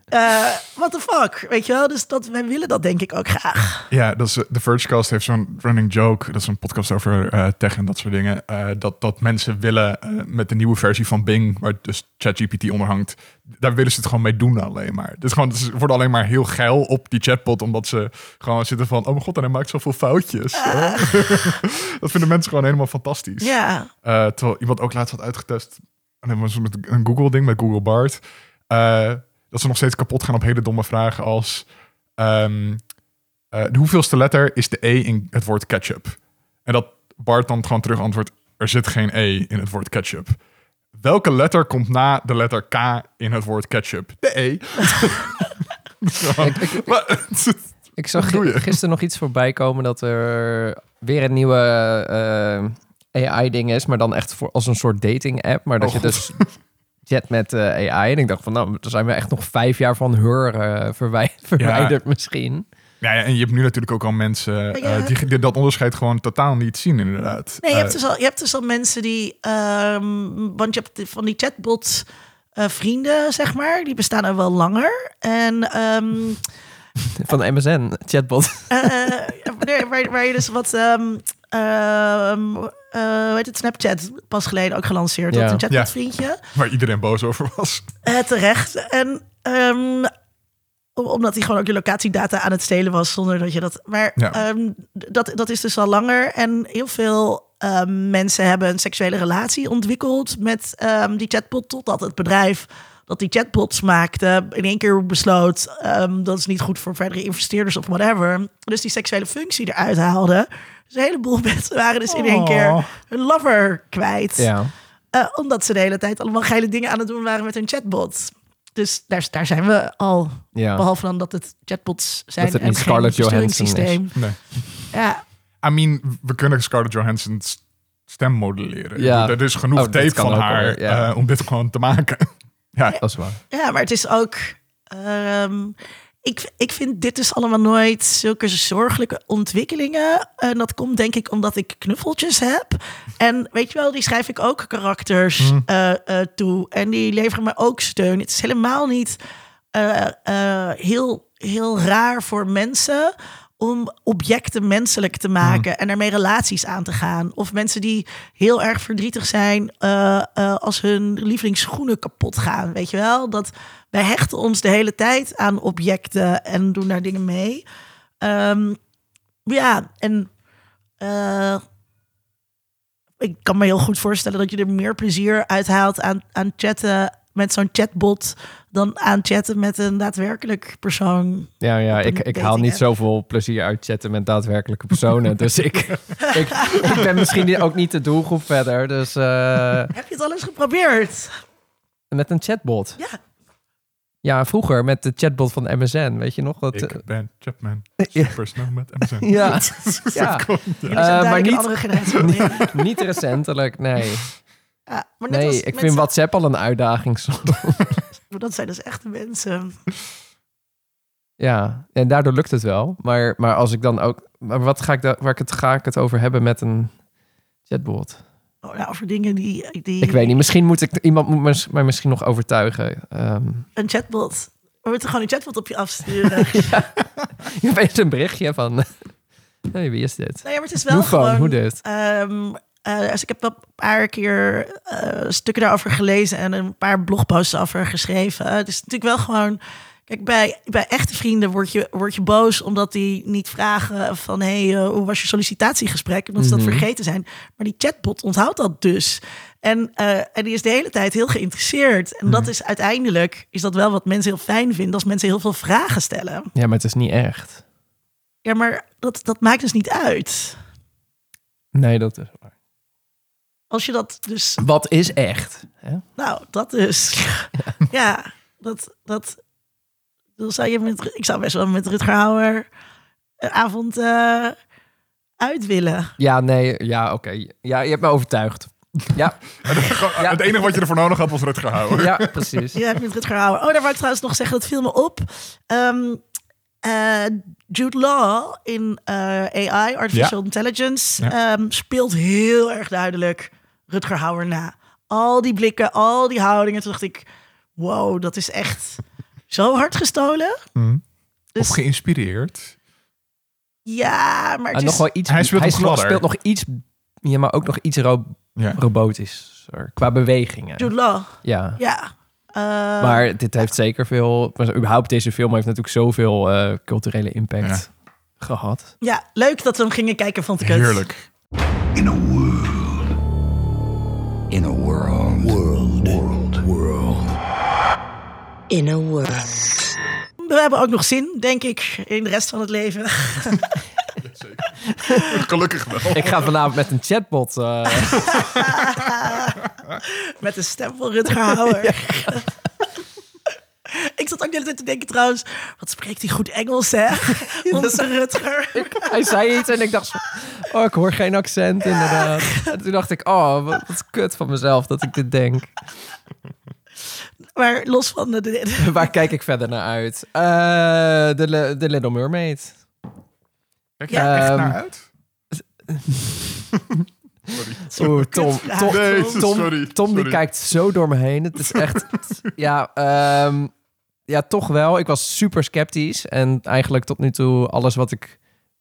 Speaker 2: Eh what the fuck, weet je wel? Dus dat, wij willen dat denk ik ook graag.
Speaker 1: Ja, dat is, eh, de Vergecast heeft zo'n running joke. Dat is een podcast over eh, tech en dat soort dingen. dat, dat mensen willen met de nieuwe versie van Bing, waar dus ChatGPT onder hangt, daar willen ze het gewoon mee doen alleen maar. Dus gewoon, ze worden alleen maar heel geil op die chatbot, omdat ze gewoon zitten van, oh mijn god, en hij maakt zoveel foutjes. (laughs) dat vinden mensen gewoon helemaal fantastisch.
Speaker 2: Ja.
Speaker 1: Terwijl iemand ook laatst had uitgetest. En dat was met een Google-ding met Google Bart. eh, dat ze nog steeds kapot gaan op hele domme vragen als... ehm, eh, de hoeveelste letter is de E in het woord ketchup? En dat Bart dan gewoon terug antwoordt... Er zit geen E in het woord ketchup. Welke letter komt na de letter K in het woord ketchup? De E. (laughs)
Speaker 3: Ik, ik,
Speaker 1: maar- (laughs)
Speaker 3: ik zag gisteren nog iets voorbij komen dat er weer een nieuwe eh, AI-ding is, maar dan echt voor, als een soort dating-app. Maar dat
Speaker 1: Oh,
Speaker 3: je dus (laughs) chat met eh, AI. En ik dacht van, nou, daar zijn we echt nog vijf jaar van heur eh, verwij- verwijderd misschien.
Speaker 1: ja, ja, en je hebt nu natuurlijk ook al mensen eh, die, die dat onderscheid gewoon totaal niet zien, inderdaad.
Speaker 2: Nee, je hebt, dus al, je hebt dus al mensen die. ehm, want je hebt van die chatbot. eh, vrienden, zeg maar, die bestaan er wel langer. En ehm, (laughs)
Speaker 3: Van MSN, chatbot.
Speaker 2: eh, waar, waar, waar je dus wat. ehm ehm, eh, hoe heet het, Snapchat pas geleden ook gelanceerd.
Speaker 3: Ja.
Speaker 2: Dat een
Speaker 1: Ja.
Speaker 2: chatbot vriendje.
Speaker 1: Waar iedereen boos over was.
Speaker 2: Eh, terecht. En ehm, om- omdat hij gewoon ook je locatiedata aan het stelen was zonder dat je dat. Maar
Speaker 1: Ja.
Speaker 2: ehm, dat, dat is dus al langer. En heel veel ehm, mensen hebben een seksuele relatie ontwikkeld met ehm, die chatbot. Totdat het bedrijf dat die chatbots maakte in één keer besloot ehm, dat is niet goed voor verdere investeerders of whatever. Dus die seksuele functie eruit haalde. Dus een heleboel (laughs) mensen waren dus in één keer hun lover kwijt.
Speaker 3: Ja.
Speaker 2: Eh, omdat ze de hele tijd allemaal geile dingen aan het doen waren met hun chatbot. Dus daar, daar zijn we al.
Speaker 3: Ja.
Speaker 2: Behalve dan dat het chatbots zijn
Speaker 3: Dat het
Speaker 2: en
Speaker 3: niet
Speaker 2: geen
Speaker 3: Scarlett Johansson is.
Speaker 2: besturingssysteem.
Speaker 1: Nee.
Speaker 2: Ja,
Speaker 1: I mean, we kunnen Scarlett Johansson's stem modelleren.
Speaker 3: Ja.
Speaker 1: Er is genoeg
Speaker 3: Oh,
Speaker 1: tape van haar
Speaker 3: ja.
Speaker 1: eh, om dit gewoon te maken. Ja,
Speaker 3: Dat is waar.
Speaker 2: ja, maar het is ook... ehm, ik, ik vind dit dus allemaal nooit zulke zorgelijke ontwikkelingen. En dat komt denk ik omdat ik knuffeltjes heb. En weet je wel, die schrijf ik ook karakters
Speaker 1: Mm.
Speaker 2: eh, eh, toe. En die leveren me ook steun. Het is helemaal niet eh, heel, heel raar voor mensen om objecten menselijk te maken en ermee relaties aan te gaan. Of mensen die heel erg verdrietig zijn eh, eh, als hun lievelingsschoenen kapot gaan. Weet je wel? Dat wij hechten ons de hele tijd aan objecten en doen daar dingen mee. Ehm, ja, en eh, ik kan me heel goed voorstellen dat je er meer plezier uithaalt aan, aan chatten met zo'n chatbot dan aan chatten met een daadwerkelijk persoon.
Speaker 3: Ja, ja ik, ik haal niet
Speaker 2: app.
Speaker 3: zoveel plezier uit chatten met daadwerkelijke personen. (laughs) dus ik, ik, ik ben misschien ook niet de doelgroep verder. Dus eh,
Speaker 2: Heb je het al eens geprobeerd?
Speaker 3: met een chatbot.
Speaker 2: Ja.
Speaker 3: Ja, vroeger met de chatbot van MSN. Weet je nog? Dat, eh,
Speaker 1: ik ben Chapman, (laughs)
Speaker 3: Ja.
Speaker 1: supersnel met MSN. (laughs)
Speaker 3: ja, ja. Eh, maar niet- niet recentelijk, nee.
Speaker 2: Ja, maar net
Speaker 3: Nee,
Speaker 2: als
Speaker 3: ik vind WhatsApp al een uitdaging soms.
Speaker 2: Maar Dat zijn dus echte mensen.
Speaker 3: Ja, en daardoor lukt het wel. Maar, maar als ik dan ook... Maar wat ga ik, da- waar ik het, ga ik het over hebben met een chatbot?
Speaker 2: Oh, nou, over dingen die, die...
Speaker 3: Ik weet niet, misschien moet ik... Iemand moet mij misschien nog overtuigen. Ehm,
Speaker 2: Een chatbot. We moeten gewoon een chatbot op je afsturen. (laughs)
Speaker 3: je weet een berichtje van... (laughs) hey, wie is dit?
Speaker 2: Nee, maar het is wel gewoon...
Speaker 3: hoe dit?
Speaker 2: Ehm, dus ik heb wel een paar keer eh, stukken daarover gelezen en een paar blogposts over geschreven. Het is natuurlijk wel gewoon. Kijk, bij, bij echte vrienden word je, word je boos omdat die niet vragen van hé, hey, eh, hoe was je sollicitatiegesprek? Omdat ze dat
Speaker 3: Mhm.
Speaker 2: vergeten zijn. Maar die chatbot onthoudt dat dus. En, en die is de hele tijd heel geïnteresseerd. En dat is uiteindelijk is dat wel wat mensen heel fijn vinden als mensen heel veel vragen stellen.
Speaker 3: Ja, maar het is niet echt.
Speaker 2: Ja, maar dat, dat maakt dus niet uit.
Speaker 3: Nee, dat is waar.
Speaker 2: Als je dat dus
Speaker 3: Wat is echt? Hè?
Speaker 2: Nou, dat is. (laughs) ja, dat. dat dan zou je met, ik zou best wel met Rutger Hauer een avond eh, uit willen.
Speaker 3: Ja, nee, ja, oké. Ja, je hebt me overtuigd. (laughs) Ja.
Speaker 1: Het enige wat je ervoor nodig had was Rutger Hauer.
Speaker 3: ja precies.
Speaker 2: Ja, met Rutger Hauer. Oh, daar wou ik trouwens nog zeggen, dat viel me op. Ehm, eh, Jude Law in eh, AI, Artificial Intelligence,
Speaker 1: Ja.
Speaker 2: ehm, speelt heel erg duidelijk Rutger Hauer na. Al die blikken, al die houdingen. Toen dacht ik, wow, dat is echt zo hard gestolen.
Speaker 1: Hm.
Speaker 2: Dus
Speaker 1: Of geïnspireerd.
Speaker 2: ja, maar het
Speaker 3: Ah,
Speaker 2: is...
Speaker 3: nog wel iets,
Speaker 1: Hij speelt nog
Speaker 3: nog, speelt nog iets, ja, maar ook nog iets ro
Speaker 1: Ja.
Speaker 3: robotisch qua bewegingen.
Speaker 2: Jude Law,
Speaker 3: Ja.
Speaker 2: ja. Eh,
Speaker 3: Maar dit heeft zeker veel, maar überhaupt deze film heeft natuurlijk zoveel eh, culturele impact gehad.
Speaker 2: Ja, leuk dat we hem gingen kijken, vond ik het.
Speaker 1: Heerlijk.
Speaker 4: In a world. In a world. World. World. World.
Speaker 5: In a world.
Speaker 2: We hebben ook nog zin, denk ik, in de rest van het leven. (laughs)
Speaker 1: Gelukkig wel.
Speaker 3: Ik ga vanavond met een chatbot. eh, (laughs)
Speaker 2: Met de stem van Rutger Hauer. (laughs) (laughs) ik zat ook de hele tijd te denken trouwens, wat spreekt hij goed Engels, hè? (laughs) (laughs) Onze Rutger.
Speaker 3: hij zei iets en ik dacht, zo, oh, ik hoor geen accent inderdaad. En toen dacht ik, oh, wat, wat kut van mezelf dat ik dit denk.
Speaker 2: Maar los van de... de-
Speaker 3: Waar kijk ik verder naar uit? Eh, de, de Little Mermaid.
Speaker 1: Kijk je
Speaker 2: Ja.
Speaker 1: er echt
Speaker 3: Ehm,
Speaker 1: naar uit?
Speaker 3: Tom,
Speaker 2: Kut-
Speaker 3: Tom,
Speaker 1: Nee,
Speaker 2: Tom-
Speaker 3: Tom,
Speaker 1: sorry,
Speaker 3: Tom die
Speaker 1: sorry.
Speaker 3: kijkt zo door me heen. Het is echt... ja, ehm, ja, toch wel. Ik was super sceptisch. En eigenlijk tot nu toe alles wat ik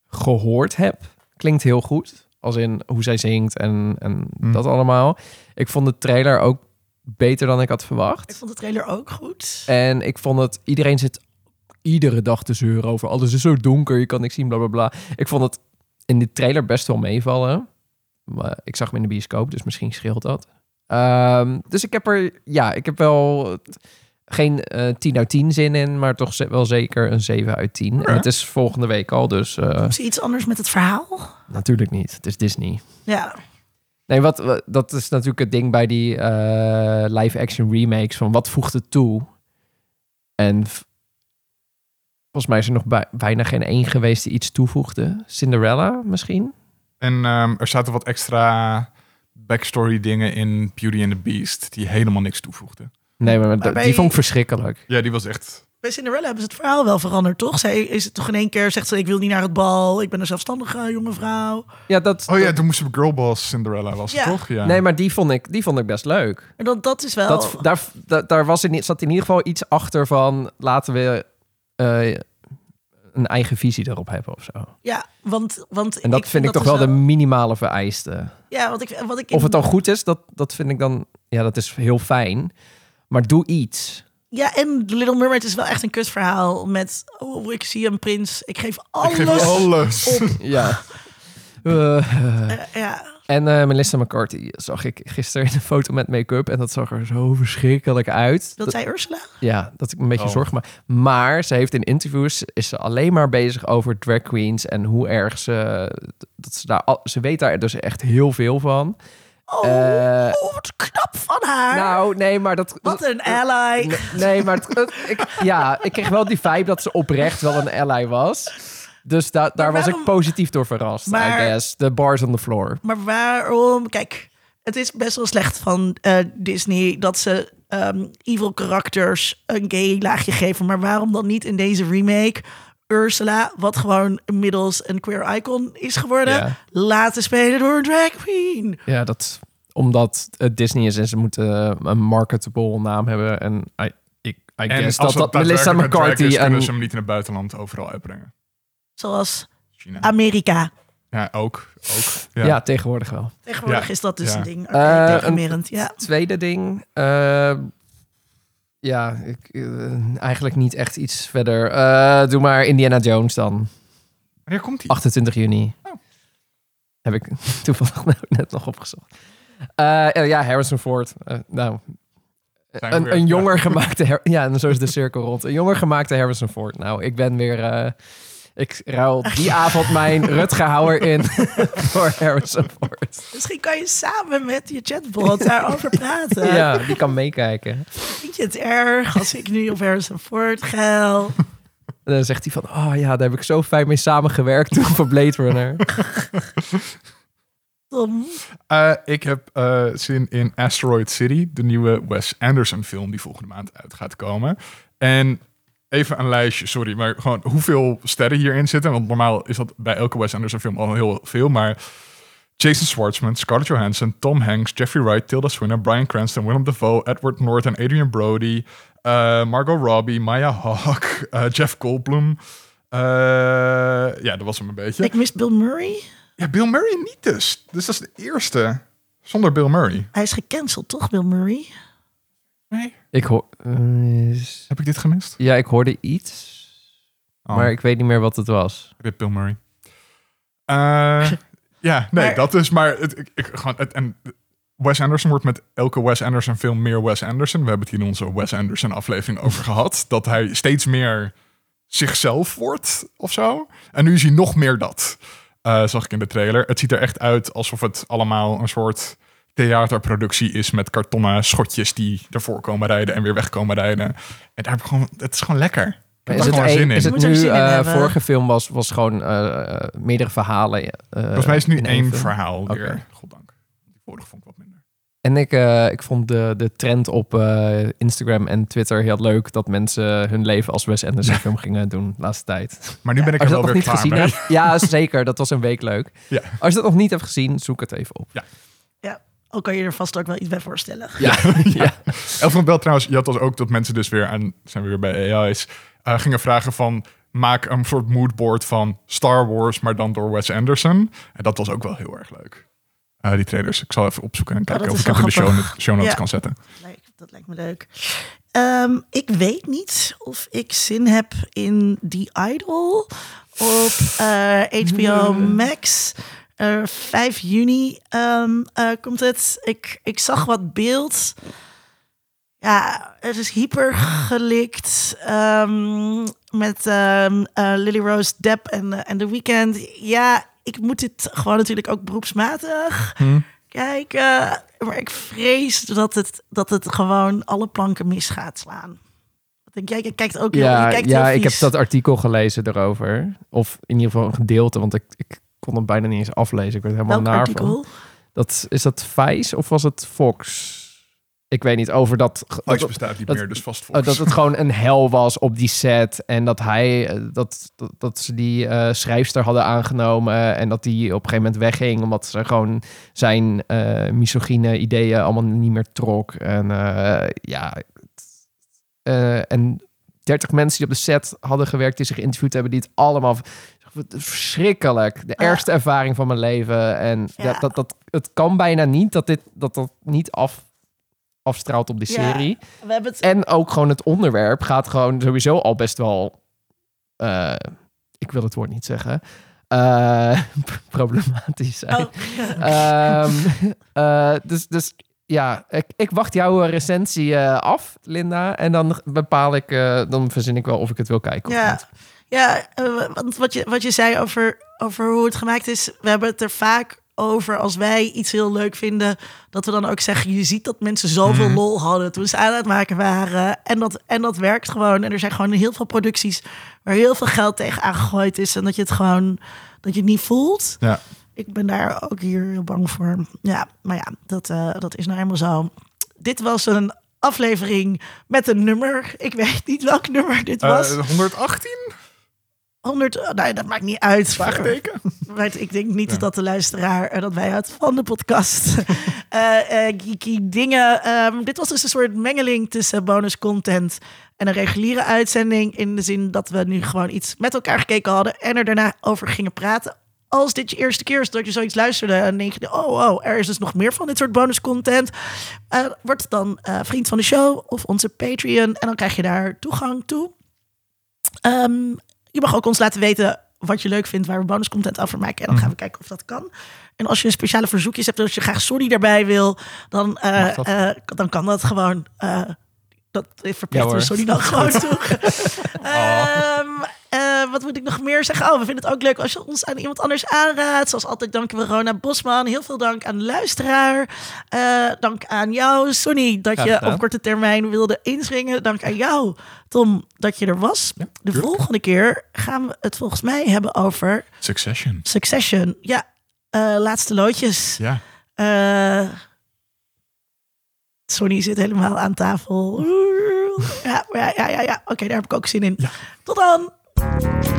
Speaker 3: gehoord heb... klinkt heel goed. Als in hoe zij zingt en, en
Speaker 1: Hmm.
Speaker 3: dat allemaal. Ik vond de trailer ook beter dan ik had
Speaker 2: Ik
Speaker 3: verwacht.
Speaker 2: vond de trailer ook goed.
Speaker 3: En ik vond het... Iedereen zit iedere dag te zeuren over... alles is zo donker, je kan niks zien, bla bla bla. Ik vond het in de trailer best wel meevallen. Maar ik zag hem in de bioscoop, dus misschien scheelt dat. Ehm, dus ik heb er... Ja, ik heb wel geen eh 10 uit 10 zin in... maar toch wel zeker een 7 uit 10. En het is volgende week al, dus... eh,
Speaker 2: Is er iets anders met het verhaal?
Speaker 3: natuurlijk niet. Het is Disney.
Speaker 2: Ja.
Speaker 3: Nee, wat, wat- dat is natuurlijk het ding bij die eh, live-action remakes. Van wat voegt het toe? En volgens mij is er nog bij- bijna geen één geweest die iets toevoegde. Cinderella misschien?
Speaker 1: En ehm, er zaten wat extra backstory dingen in Beauty and the Beast die helemaal niks toevoegden.
Speaker 3: Nee, maar,
Speaker 2: Maar
Speaker 3: dat-
Speaker 2: bij-
Speaker 3: die vond ik verschrikkelijk.
Speaker 1: Ja, die was echt...
Speaker 2: Bij Cinderella hebben ze het verhaal wel veranderd, toch? Zij is het toch in één keer, zegt ze, ik wil niet naar het bal. Ik ben een zelfstandige jonge vrouw.
Speaker 3: Ja, dat,
Speaker 1: Oh ja,
Speaker 3: dat-
Speaker 1: toen moesten we Girlboss Cinderella, was
Speaker 2: Ja.
Speaker 1: toch? Ja.
Speaker 3: Nee, maar die vond ik, die vond ik best leuk.
Speaker 2: En dat, dat is wel...
Speaker 3: Dat, daar, daar, daar was in, zat in ieder geval iets achter van... laten we eh, een eigen visie erop hebben of zo.
Speaker 2: ja, want, want
Speaker 3: En dat vind ik toch wel de minimale vereiste.
Speaker 2: Ja, want ik, wat ik
Speaker 3: Of het dan goed is, dat, dat vind ik dan... Ja, dat is heel fijn. Maar doe iets.
Speaker 2: Ja, en The Little Mermaid is wel echt een kutverhaal met... Oh, ik zie een prins, ik geef alles
Speaker 1: Ik geef alles.
Speaker 2: op. (laughs)
Speaker 3: Ja. Eh,
Speaker 2: Eh, ja,
Speaker 3: en eh, Melissa McCarthy zag ik gisteren in een foto met make-up. En dat zag er zo verschrikkelijk uit.
Speaker 2: dat zei Ursula.
Speaker 3: Ja, dat ik me een beetje
Speaker 1: Oh.
Speaker 3: zorgen maak. Maar ze heeft in interviews is ze alleen maar bezig over drag queens en hoe erg ze dat ze daar al, ze weet daar dus echt heel veel van.
Speaker 2: Oh,
Speaker 3: Eh,
Speaker 2: oh, wat knap van haar.
Speaker 3: Nou, nee, maar dat
Speaker 2: wat een ally.
Speaker 3: Nee, maar het- ik, ja, ik kreeg wel die vibe dat ze oprecht wel een ally was. Dus da- daar was ik positief door verrast,
Speaker 2: Maar-
Speaker 3: I guess. The bars on the floor.
Speaker 2: Maar waarom? Kijk, het is best wel slecht van eh, Disney dat ze ehm, evil karakters een gay laagje geven. Maar waarom dan niet in deze remake Ursula, wat gewoon inmiddels een queer icon is geworden,
Speaker 3: Ja.
Speaker 2: laten spelen door een drag queen?
Speaker 3: Ja, dat omdat het Disney is en ze moeten een marketable naam hebben. En I, ik, I
Speaker 1: En
Speaker 3: guess
Speaker 1: als
Speaker 3: dat, dat Melissa
Speaker 1: een
Speaker 3: McCarthy
Speaker 1: is,
Speaker 3: en...
Speaker 1: ze hem niet in het buitenland overal uitbrengen.
Speaker 2: Zoals
Speaker 1: China.
Speaker 2: Amerika.
Speaker 1: Ja, ook. ook.
Speaker 3: Ja.
Speaker 1: Ja.
Speaker 3: tegenwoordig wel.
Speaker 2: Tegenwoordig
Speaker 1: Ja.
Speaker 2: is dat dus
Speaker 1: Ja.
Speaker 2: een ding. Oké,
Speaker 3: Eh,
Speaker 2: deprimerend, ja.
Speaker 3: Tweede ding. eh, ja, ik, eh, eigenlijk niet echt iets verder. Eh, doe maar Indiana Jones dan.
Speaker 1: Wanneer komt hij?
Speaker 3: 28 juni.
Speaker 1: Oh.
Speaker 3: Heb ik (laughs) toevallig nou net nog opgezocht. Eh, eh, ja, Harrison Ford. Nou, een,
Speaker 1: weer.
Speaker 3: een jonger (laughs)
Speaker 1: Ja.
Speaker 3: gemaakte... Ja, en zo is de cirkel rond. Een jonger gemaakte Harrison Ford. Nou, ik ben weer... ik ruil die avond mijn (laughs) Rutger Hauer in (laughs) voor Harrison Ford.
Speaker 2: Misschien kan je samen met je chatbot daarover (laughs) praten.
Speaker 3: Ja, die kan meekijken.
Speaker 2: Vind je het erg als ik nu op Harrison Ford gel?
Speaker 3: En dan zegt hij van... Oh ja, daar heb ik zo fijn mee samengewerkt toen voor Blade Runner.
Speaker 2: Tom.
Speaker 1: Eh, ik heb eh, zin in Asteroid City, de nieuwe Wes Anderson film die volgende maand uit gaat komen. En even een lijstje, sorry, maar gewoon hoeveel sterren hierin zitten. Want normaal is dat bij elke Wes Anderson film al heel veel, maar Jason Schwartzman, Scarlett Johansson, Tom Hanks, Jeffrey Wright, Tilda Swinton, Bryan Cranston, Willem Dafoe, Edward Norton, Adrian Brody, eh, Margot Robbie, Maya Hawke, (laughs) eh, Jeff Goldblum. Eh, ja, dat was hem een beetje.
Speaker 2: Ik mis Bill Murray.
Speaker 1: Ja, Bill Murray niet dus. Dus dat is de eerste zonder Bill Murray.
Speaker 2: Hij is gecanceld, toch, Bill Murray?
Speaker 1: Nee.
Speaker 3: Ik hoor... eh,
Speaker 1: Heb ik dit gemist?
Speaker 3: ja, ik hoorde iets.
Speaker 1: Oh,
Speaker 3: Maar ik weet niet meer wat het was.
Speaker 1: Rip Bill Murray. Eh, (laughs) ja, nee,
Speaker 2: Maar-
Speaker 1: dat is maar... Het, ik, ik, gewoon, het, en Wes Anderson wordt met elke Wes Anderson film meer Wes Anderson. We hebben het hier in onze Wes Anderson aflevering over (laughs) gehad. Dat hij steeds meer zichzelf wordt of zo. En nu is hij nog meer dat. eh, zag ik in de trailer. Het ziet er echt uit alsof het allemaal een soort theaterproductie is met kartonnen schotjes die ervoor komen rijden en weer weg komen rijden. En daar heb ik gewoon, het is gewoon lekker.
Speaker 3: Is
Speaker 1: er
Speaker 3: het,
Speaker 1: gewoon
Speaker 3: een-
Speaker 1: zin in.
Speaker 3: is het
Speaker 2: Moet er
Speaker 3: nu,
Speaker 2: zin in
Speaker 3: eh, vorige film was, was gewoon eh, eh, meerdere verhalen.
Speaker 1: Volgens mij is het nu één
Speaker 3: film.
Speaker 1: verhaal
Speaker 3: Oké.
Speaker 1: weer. Goddank. Die vorige vond ik wat minder.
Speaker 3: En ik, eh, ik vond de, de trend op eh, Instagram en Twitter heel leuk dat mensen hun leven als Wes Anderson (laughs) film gingen doen de laatste tijd.
Speaker 1: Maar nu ben ik er wel weer
Speaker 3: nog niet
Speaker 1: klaar
Speaker 3: gezien
Speaker 1: mee.
Speaker 3: hebt, ja zeker, dat was een week leuk.
Speaker 1: Ja.
Speaker 3: Als je dat nog niet hebt gezien, zoek het even op.
Speaker 2: Ook kan je er vast ook wel iets bij voorstellen.
Speaker 3: Ja, ja.
Speaker 1: El vond wel trouwens, je had dus ook dat mensen dus weer, en zijn we weer bij AI's, eh, gingen vragen van, maak een soort moodboard van Star Wars, maar dan door Wes Anderson. En dat was ook wel heel erg leuk. Eh, die trailers. Ik zal even opzoeken en kijken
Speaker 2: Oh, dat
Speaker 1: of ik het in de show, show notes
Speaker 2: Ja.
Speaker 1: kan zetten.
Speaker 2: Lijkt- Dat lijkt me leuk. Ehm, ik weet niet of ik zin heb in The Idol op eh, HBO Max. Eh 5 juni ehm, eh, komt het. Ik, ik zag wat beeld. Ja, het is hyper gelikt. ehm, met ehm, eh, Lily Rose Depp en, eh, en The Weeknd. Ja, ik moet dit gewoon natuurlijk ook beroepsmatig
Speaker 1: Hm.
Speaker 2: kijken. Maar ik vrees dat het, dat het gewoon alle planken mis gaat slaan. Jij? Kijkt ook heel,
Speaker 3: Ja,
Speaker 2: kijkt
Speaker 3: ja ik heb dat artikel gelezen erover. Of in ieder geval een gedeelte, want ik, ik kon het bijna niet eens aflezen. Ik werd helemaal
Speaker 2: Welk
Speaker 3: naar
Speaker 2: artikel?
Speaker 3: van. Dat, is dat Vice of was het Fox? Ik weet niet, over dat...
Speaker 1: Fox bestaat niet
Speaker 3: dat-
Speaker 1: meer, dus vast
Speaker 3: oh,
Speaker 1: Fox.
Speaker 3: dat het gewoon een hel was op die set. En dat hij, eh, dat, dat, dat ze die eh, schrijfster hadden aangenomen. En dat die op een gegeven moment wegging. Omdat ze gewoon zijn eh misogyne ideeën allemaal niet meer trok. En eh, ja, eh, en 30 mensen die op de set hadden gewerkt, die zich geïnterviewd hebben, die het allemaal verschrikkelijk. De ergste ervaring van mijn leven. En
Speaker 2: Ja.
Speaker 3: dat, dat, dat, het kan bijna niet dat dit dat dat niet af, afstraalt op die
Speaker 2: Ja.
Speaker 3: serie.
Speaker 2: We hebben het...
Speaker 3: En ook gewoon het onderwerp gaat gewoon sowieso al best wel. eh, ik wil het woord niet zeggen. eh, (laughs) problematisch zijn.
Speaker 2: Oh, (laughs)
Speaker 3: Ehm, eh, dus, dus ja, ik, ik wacht jouw recensie af, Linda. En dan bepaal ik, dan verzin ik wel of ik het wil kijken of
Speaker 2: Ja,
Speaker 3: niet.
Speaker 2: Ja eh, want wat je, wat je zei over, over hoe het gemaakt is, we hebben het er vaak over als wij iets heel leuk vinden, dat we dan ook zeggen, je ziet dat mensen zoveel
Speaker 1: Mhm.
Speaker 2: lol hadden toen ze aan het maken waren. En dat, en dat werkt gewoon. En er zijn gewoon heel veel producties waar heel veel geld tegen aangegooid is en dat je het gewoon, dat je het niet voelt.
Speaker 1: Ja.
Speaker 2: Ik ben daar ook hier heel bang voor. Ja, maar ja, dat, eh, dat is nou helemaal zo. Dit was een aflevering met een nummer. Ik weet niet welk nummer dit was.
Speaker 1: Eh, 118?
Speaker 2: 100, oh, nee, dat maakt niet uit.
Speaker 1: Vraagteken? (laughs)
Speaker 2: Maar ik denk niet
Speaker 1: Ja.
Speaker 2: dat de luisteraar, eh, dat wij uit van de podcast (laughs) eh eh, geeky dingen. ehm, dit was dus een soort mengeling tussen bonus content en een reguliere uitzending. In de zin dat we nu gewoon iets met elkaar gekeken hadden en er daarna over gingen praten. Als dit je eerste keer is dat je zoiets luisterde en denk je, oh, oh, er is dus nog meer van dit soort bonus content. Eh, word dan eh, vriend van de show of onze Patreon en dan krijg je daar toegang toe. Ehm, je mag ook ons laten weten wat je leuk vindt, waar we bonuscontent over maken. En dan gaan we kijken of dat kan. En als je speciale verzoekjes hebt, als je graag Sorry daarbij wil, dan, eh,
Speaker 3: dat?
Speaker 2: eh, dan kan dat gewoon. eh dat verplichten
Speaker 3: Ja,
Speaker 2: we. Sorry dan (laughs) gewoon toe. (laughs) Ehm, eh, wat moet ik nog meer zeggen? Oh, we vinden het ook leuk als je ons aan iemand anders aanraadt. Zoals altijd danken we Rona Bosman. Heel veel dank aan de luisteraar. Eh, dank aan jou, Sonny, dat je op korte termijn wilde inspringen. Dank aan jou, Tom, dat je er was. de volgende keer gaan we het volgens mij hebben over
Speaker 1: Succession.
Speaker 2: Succession. Ja, eh, laatste loodjes.
Speaker 1: Ja.
Speaker 2: Sonny zit helemaal aan tafel. Ja, ja, ja, ja. ja. Oké, daar heb ik ook zin in.
Speaker 1: Ja.
Speaker 2: Tot dan!